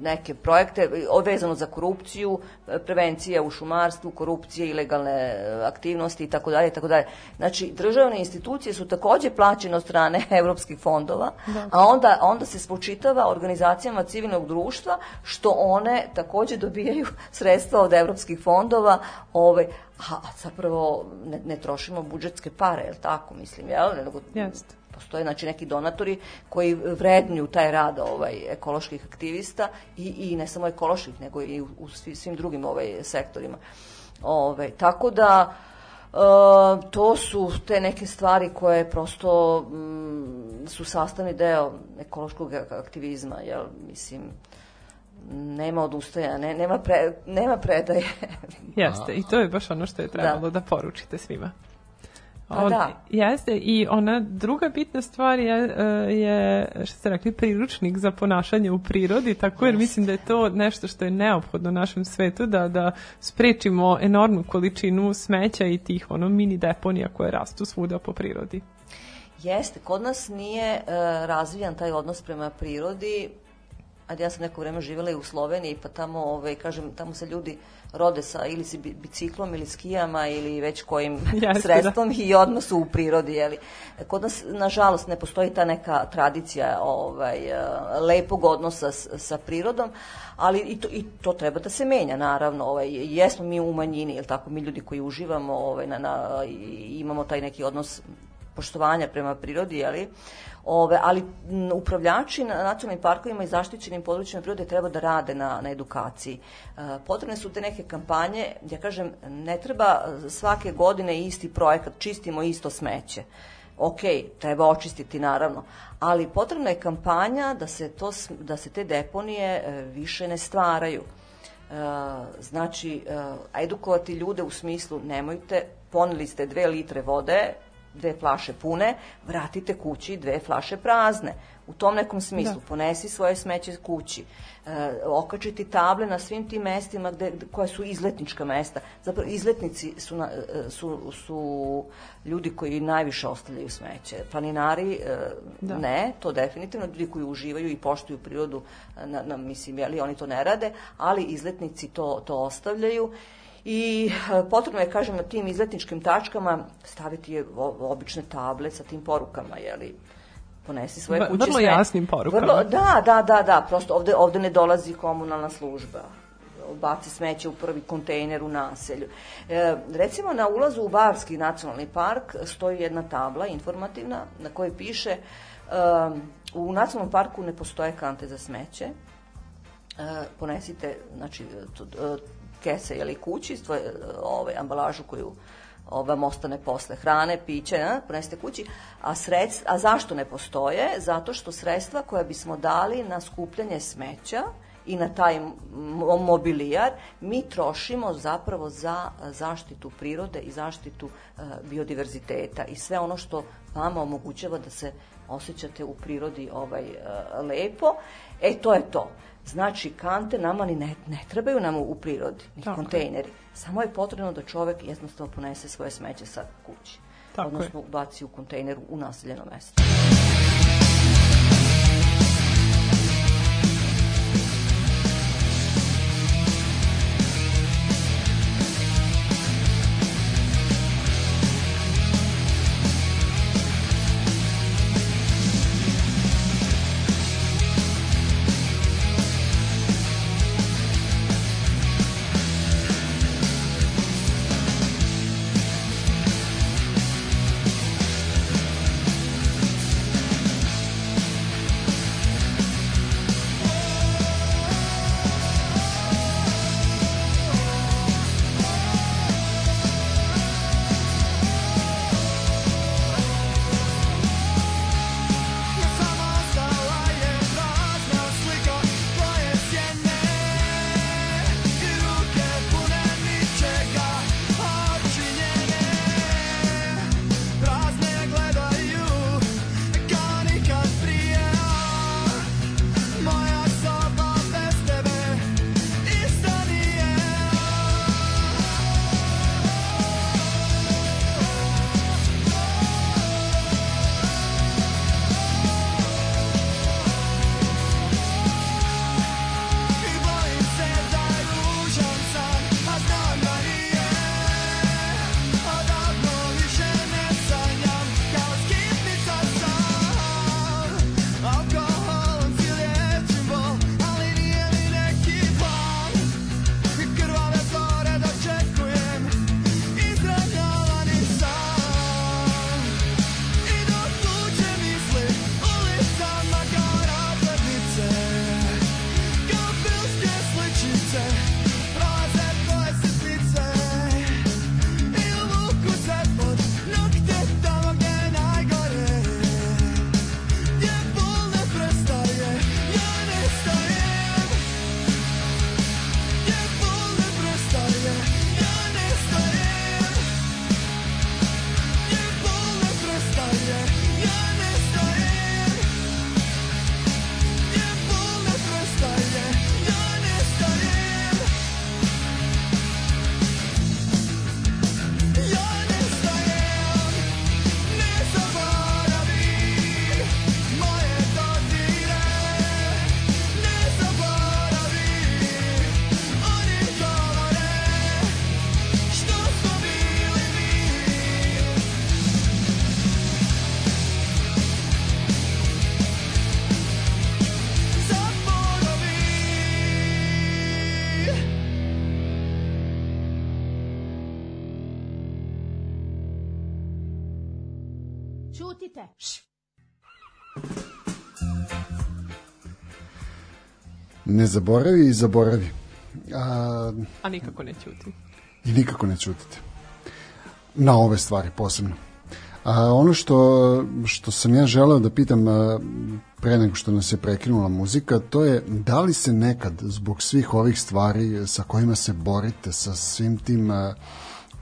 neke projekte o- vezano za korupciju, e, prevencija u šumarstvu, korupcije, ilegalne e, aktivnosti i tako dalje i tako dalje. Znači državne institucije su takođe plaćene od strane [laughs] evropskih fondova, a onda onda se spočitava organizacijama civilnog društva što one takođe dobijaju [laughs] sredstva od evropskih fondova, ovaj a a zapravo ne, ne trošimo budžetske pare, je li tako, mislim, jel? Nego, Jeste. Postoje znači neki donatori koji vrednuju taj rad ovaj ekoloških aktivista i, i ne samo ekoloških nego i u, u svi- svim drugim ovaj sektorima. Ovaj tako da e, to su te neke stvari koje prosto mm, su sastavni deo ekološkog aktivizma, jel, mislim, nema odustajanja, ne, nema, pre, nema predaje. Jeste, i to je baš ono što je trebalo da, poručite svima. Pa da. Jeste, i ona druga bitna stvar je, e, je, što ste rekli, priručnik za ponašanje u prirodi, tako jer mislim da je to nešto što je neophodno našem svetu, da, da sprečimo enormnu količinu smeća i tih ono mini deponija koje rastu svuda po prirodi. Jeste, kod nas nije e, razvijan taj odnos prema prirodi. Ajde, ja sam neko vreme živjela i u Sloveniji, pa tamo, ove, kažem, tamo se ljudi rode sa ili si bi- biciklom ili skijama ili već kojim [laughs] Jeste, sredstvom i odnosu u prirodi, jeli. Kod nas, nažalost, ne postoji ta neka tradicija ovaj, e, lepog odnosa s, sa prirodom, ali i to, i to treba da se menja, naravno. Ovaj, jesmo mi u manjini, jel tako, mi ljudi koji uživamo, ovaj, na, na, imamo taj neki odnos poštovanja prema prirodi, jeli? Ove, ali m, upravljači na nacionalnim parkovima i zaštićenim područjima prirode treba da rade na, na edukaciji. E, potrebne su te neke kampanje, ja kažem, ne treba svake godine isti projekat, čistimo isto smeće. Ok, treba očistiti naravno, ali potrebna je kampanja da se, to, da se te deponije e, više ne stvaraju. E, znači, e, edukovati ljude u smislu nemojte, poneli ste dve litre vode, dve flaše pune, vratite kući dve flaše prazne. U tom nekom smislu, Da. ponesi svoje smeće kući, e, okačiti table na svim tim mestima gde, koja su izletnička mesta. Zapravo, izletnici su, na, e, su, su ljudi koji najviše ostavljaju smeće. Planinari e, Da. ne, to definitivno, ljudi koji uživaju i poštuju prirodu, na, na, mislim, jeli, oni to ne rade, ali izletnici to, to ostavljaju. I e, potrebno je, kažem, na tim izletničkim tačkama staviti obične table sa tim porukama, jeli, ponesi svoje kuće vrlo sve. jasnim porukama. Vrlo, da, da, da, da, prosto ovde, ovde ne dolazi komunalna služba baci smeće u prvi kontejner u naselju. E, recimo na ulazu u Barski nacionalni park stoji jedna tabla informativna na kojoj piše e, u nacionalnom parku ne postoje kante za smeće, e, ponesite znači t- kese ili kući svoje e, ove ambalažu koju o, vam ostane posle hrane, piće, a, ponesite kući, a, sredst, a zašto ne postoje? Zato što sredstva koja bismo dali na skupljanje smeća i na taj mobilijar mi trošimo zapravo za zaštitu prirode i zaštitu a, biodiverziteta i sve ono što vama omogućava da se osjećate u prirodi ovaj a, lepo. E, to je to. Znači, kante nama ni ne, ne trebaju nam u prirodi, ni Tako je. kontejneri. Samo je potrebno da čovek jednostavno ponese svoje smeće sa kući. Tako je. odnosno baci u kontejner u naseljeno mesto. Ne zaboravi i zaboravi. A, A nikako ne ćuti. I nikako ne ćutite. Na ove stvari posebno. A, ono što, što sam ja želeo da pitam a, pre nego što nas je prekinula muzika, to je da li se nekad zbog svih ovih stvari sa kojima se borite, sa svim tim a,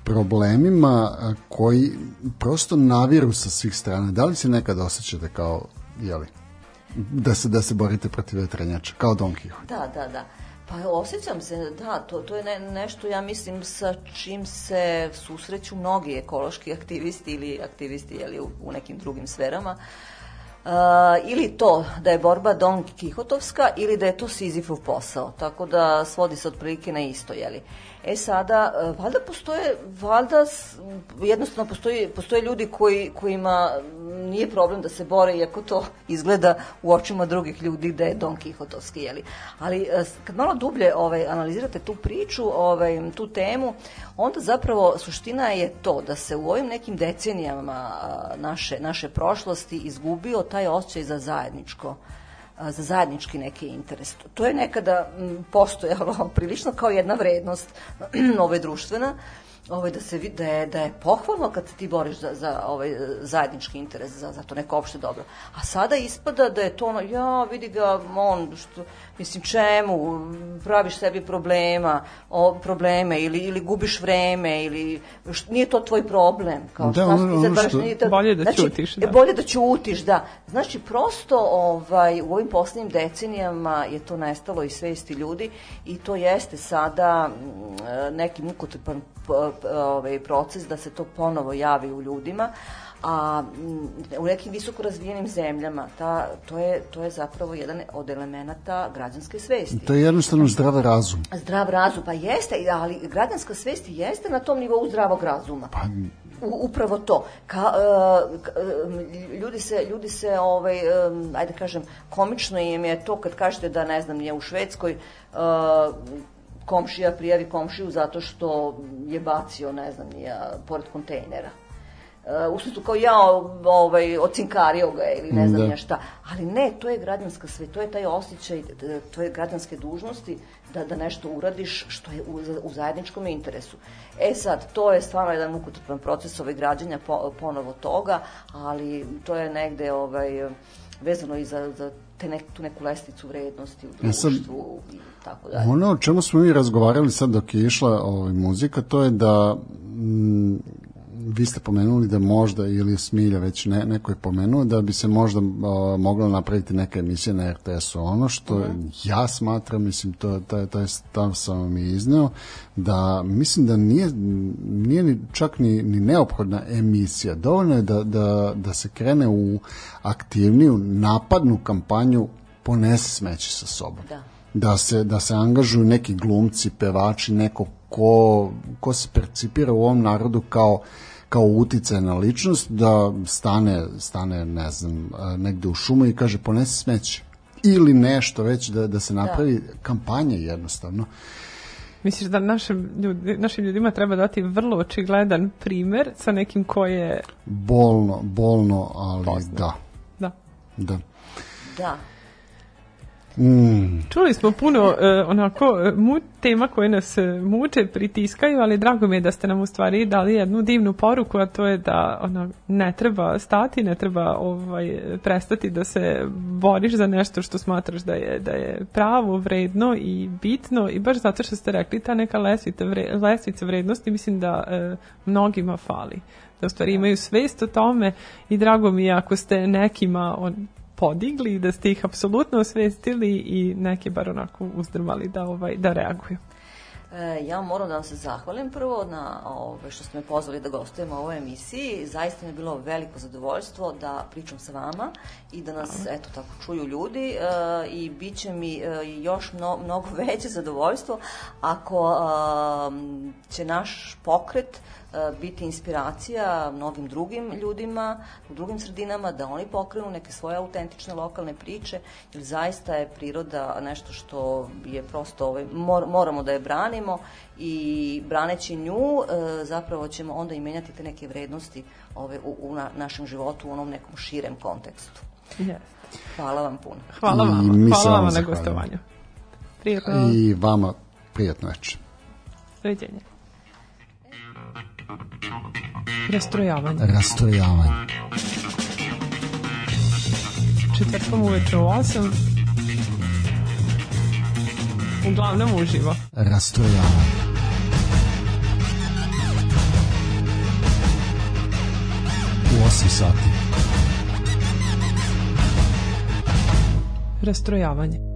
problemima a, koji prosto naviru sa svih strana, da li se nekad osjećate kao, jeli, da se, da se borite protiv vetrenjača, kao Don Quixote? Da, da, da. Pa osjećam se, da, to, to je ne, nešto, ja mislim, sa čim se susreću mnogi ekološki aktivisti ili aktivisti jeli, u, u nekim drugim sferama. Uh, ili to da je borba Don Kihotovska ili da je to Sizifov posao, tako da svodi se otprilike na isto, jeli. E sada, uh, valjda postoje, valjda jednostavno postoji, postoje ljudi koji, kojima nije problem da se bore, iako to izgleda u očima drugih ljudi da je Don Kihotovski, jeli. Ali s- kad malo dublje ovaj, analizirate tu priču, ovaj, tu temu, onda zapravo suština je to da se u ovim nekim decenijama naše, naše prošlosti izgubio taj osjećaj za zajedničko za zajednički neki interes. To- je nekada postojalo [laughs] prilično kao jedna vrednost [clears throat] ove društvena, ovaj, da, se, da, je, da je pohvalno kad se ti boriš za, za ovaj, zajednički interes, za, za to neko opšte dobro. A sada ispada da je to ono, ja, vidi ga, on, što, mislim, čemu, praviš sebi problema, o, probleme, ili, ili gubiš vreme, ili š, nije to tvoj problem. Kao, Da, šta ono- ono baš što- nije to- Bolje da znači, ćutiš, da. bolje da ćutiš, da. Znači, prosto ovaj, u ovim poslednjim decenijama je to nestalo iz svesti ljudi i to jeste sada mm, neki mukotrpan ovaj, proces da se to ponovo javi u ljudima a mm, u nekim visoko razvijenim zemljama ta, to, je, to je zapravo jedan od elemenata građanske svesti. To je jednostavno zdrav razum. Zdrav razum, pa jeste, ali građanska svest jeste na tom nivou zdravog razuma. Pa, U, upravo to. Ka, e, ljudi se, ljudi se ovaj, e, ajde kažem, komično im je to kad kažete da, ne znam, je u Švedskoj e, komšija prijavi komšiju zato što je bacio, ne znam, nije, pored kontejnera. U smislu kao ja ovaj, ocinkario ga ili ne znam Da. ja šta. Ali ne, to je građanska sve, to je taj osjećaj, to je građanske dužnosti da, da nešto uradiš što je u, u zajedničkom interesu. E sad, to je stvarno jedan mukotrpan proces ovaj građanja po, ponovo toga, ali to je negde ovaj, vezano i za, za te nek, tu neku lestvicu vrednosti u E sad, društvu i tako dalje. Ono o čemu smo mi razgovarali sad dok je išla ovaj, muzika, to je da mm, vi ste pomenuli da možda, ili Smilja već ne, neko je pomenuo, da bi se možda o, mogla napraviti neka emisija na RTS-u. Ono što ja smatram, mislim, to, taj, taj stav sam vam i izneo, da mislim da nije, nije ni, čak ni, ni neophodna emisija. Dovoljno je da, da, da se krene u aktivniju napadnu kampanju ponesi smeće sa sobom Da. da se, da se angažuju neki glumci, pevači, neko ko, ko se percipira u ovom narodu kao kao uticajna ličnost da stane, stane ne znam, negde u šumu i kaže ponesi smeće ili nešto već da, da se napravi kampanja jednostavno. Misliš da našim, ljudi, našim ljudima treba dati vrlo očigledan primer sa nekim ko je... Bolno, bolno, ali Poznat. da, Da. da. Da. Mm, Čuli smo puno uh, onako uh, mu, tema koje nas uh, muče, pritiskaju, ali drago mi je da ste nam u stvari dali jednu divnu poruku, a to je da ono, ne treba stati, ne treba ovaj, prestati da se boriš za nešto što smatraš da je, da je pravo, vredno i bitno i baš zato što ste rekli ta neka lesvica, vre, lesvica vrednosti mislim da uh, mnogima fali. Da u stvari imaju svest o tome i drago mi je ako ste nekima on, podigli, da ste ih apsolutno osvestili i neke bar onako uzdrmali da, ovaj, da reaguju. E, ja moram da vam se zahvalim prvo na ove, što ste me pozvali da gostujem u ovoj emisiji. Zaista mi je bilo veliko zadovoljstvo da pričam sa vama i da nas eto tako čuju ljudi e, i bit će mi e, još mno, mnogo [laughs] veće zadovoljstvo ako e, će naš pokret biti inspiracija mnogim drugim ljudima u drugim sredinama da oni pokrenu neke svoje autentične lokalne priče jer zaista je priroda nešto što je prosto ovaj, mor, moramo da je branimo i braneći nju e, zapravo ćemo onda i menjati te neke vrednosti ove, u, u na, našem životu u onom nekom širem kontekstu. Yes. Hvala vam puno. Hvala se Hvala vama na gostovanju. Prijetno. I vama prijatno večer. Doviđenja. Rastrojavanje. Rastrojavanje. Četvrtkom uveče u 8. Uglavnom uživo. Rastrojavanje. U 8 sati. Rastrojavanje.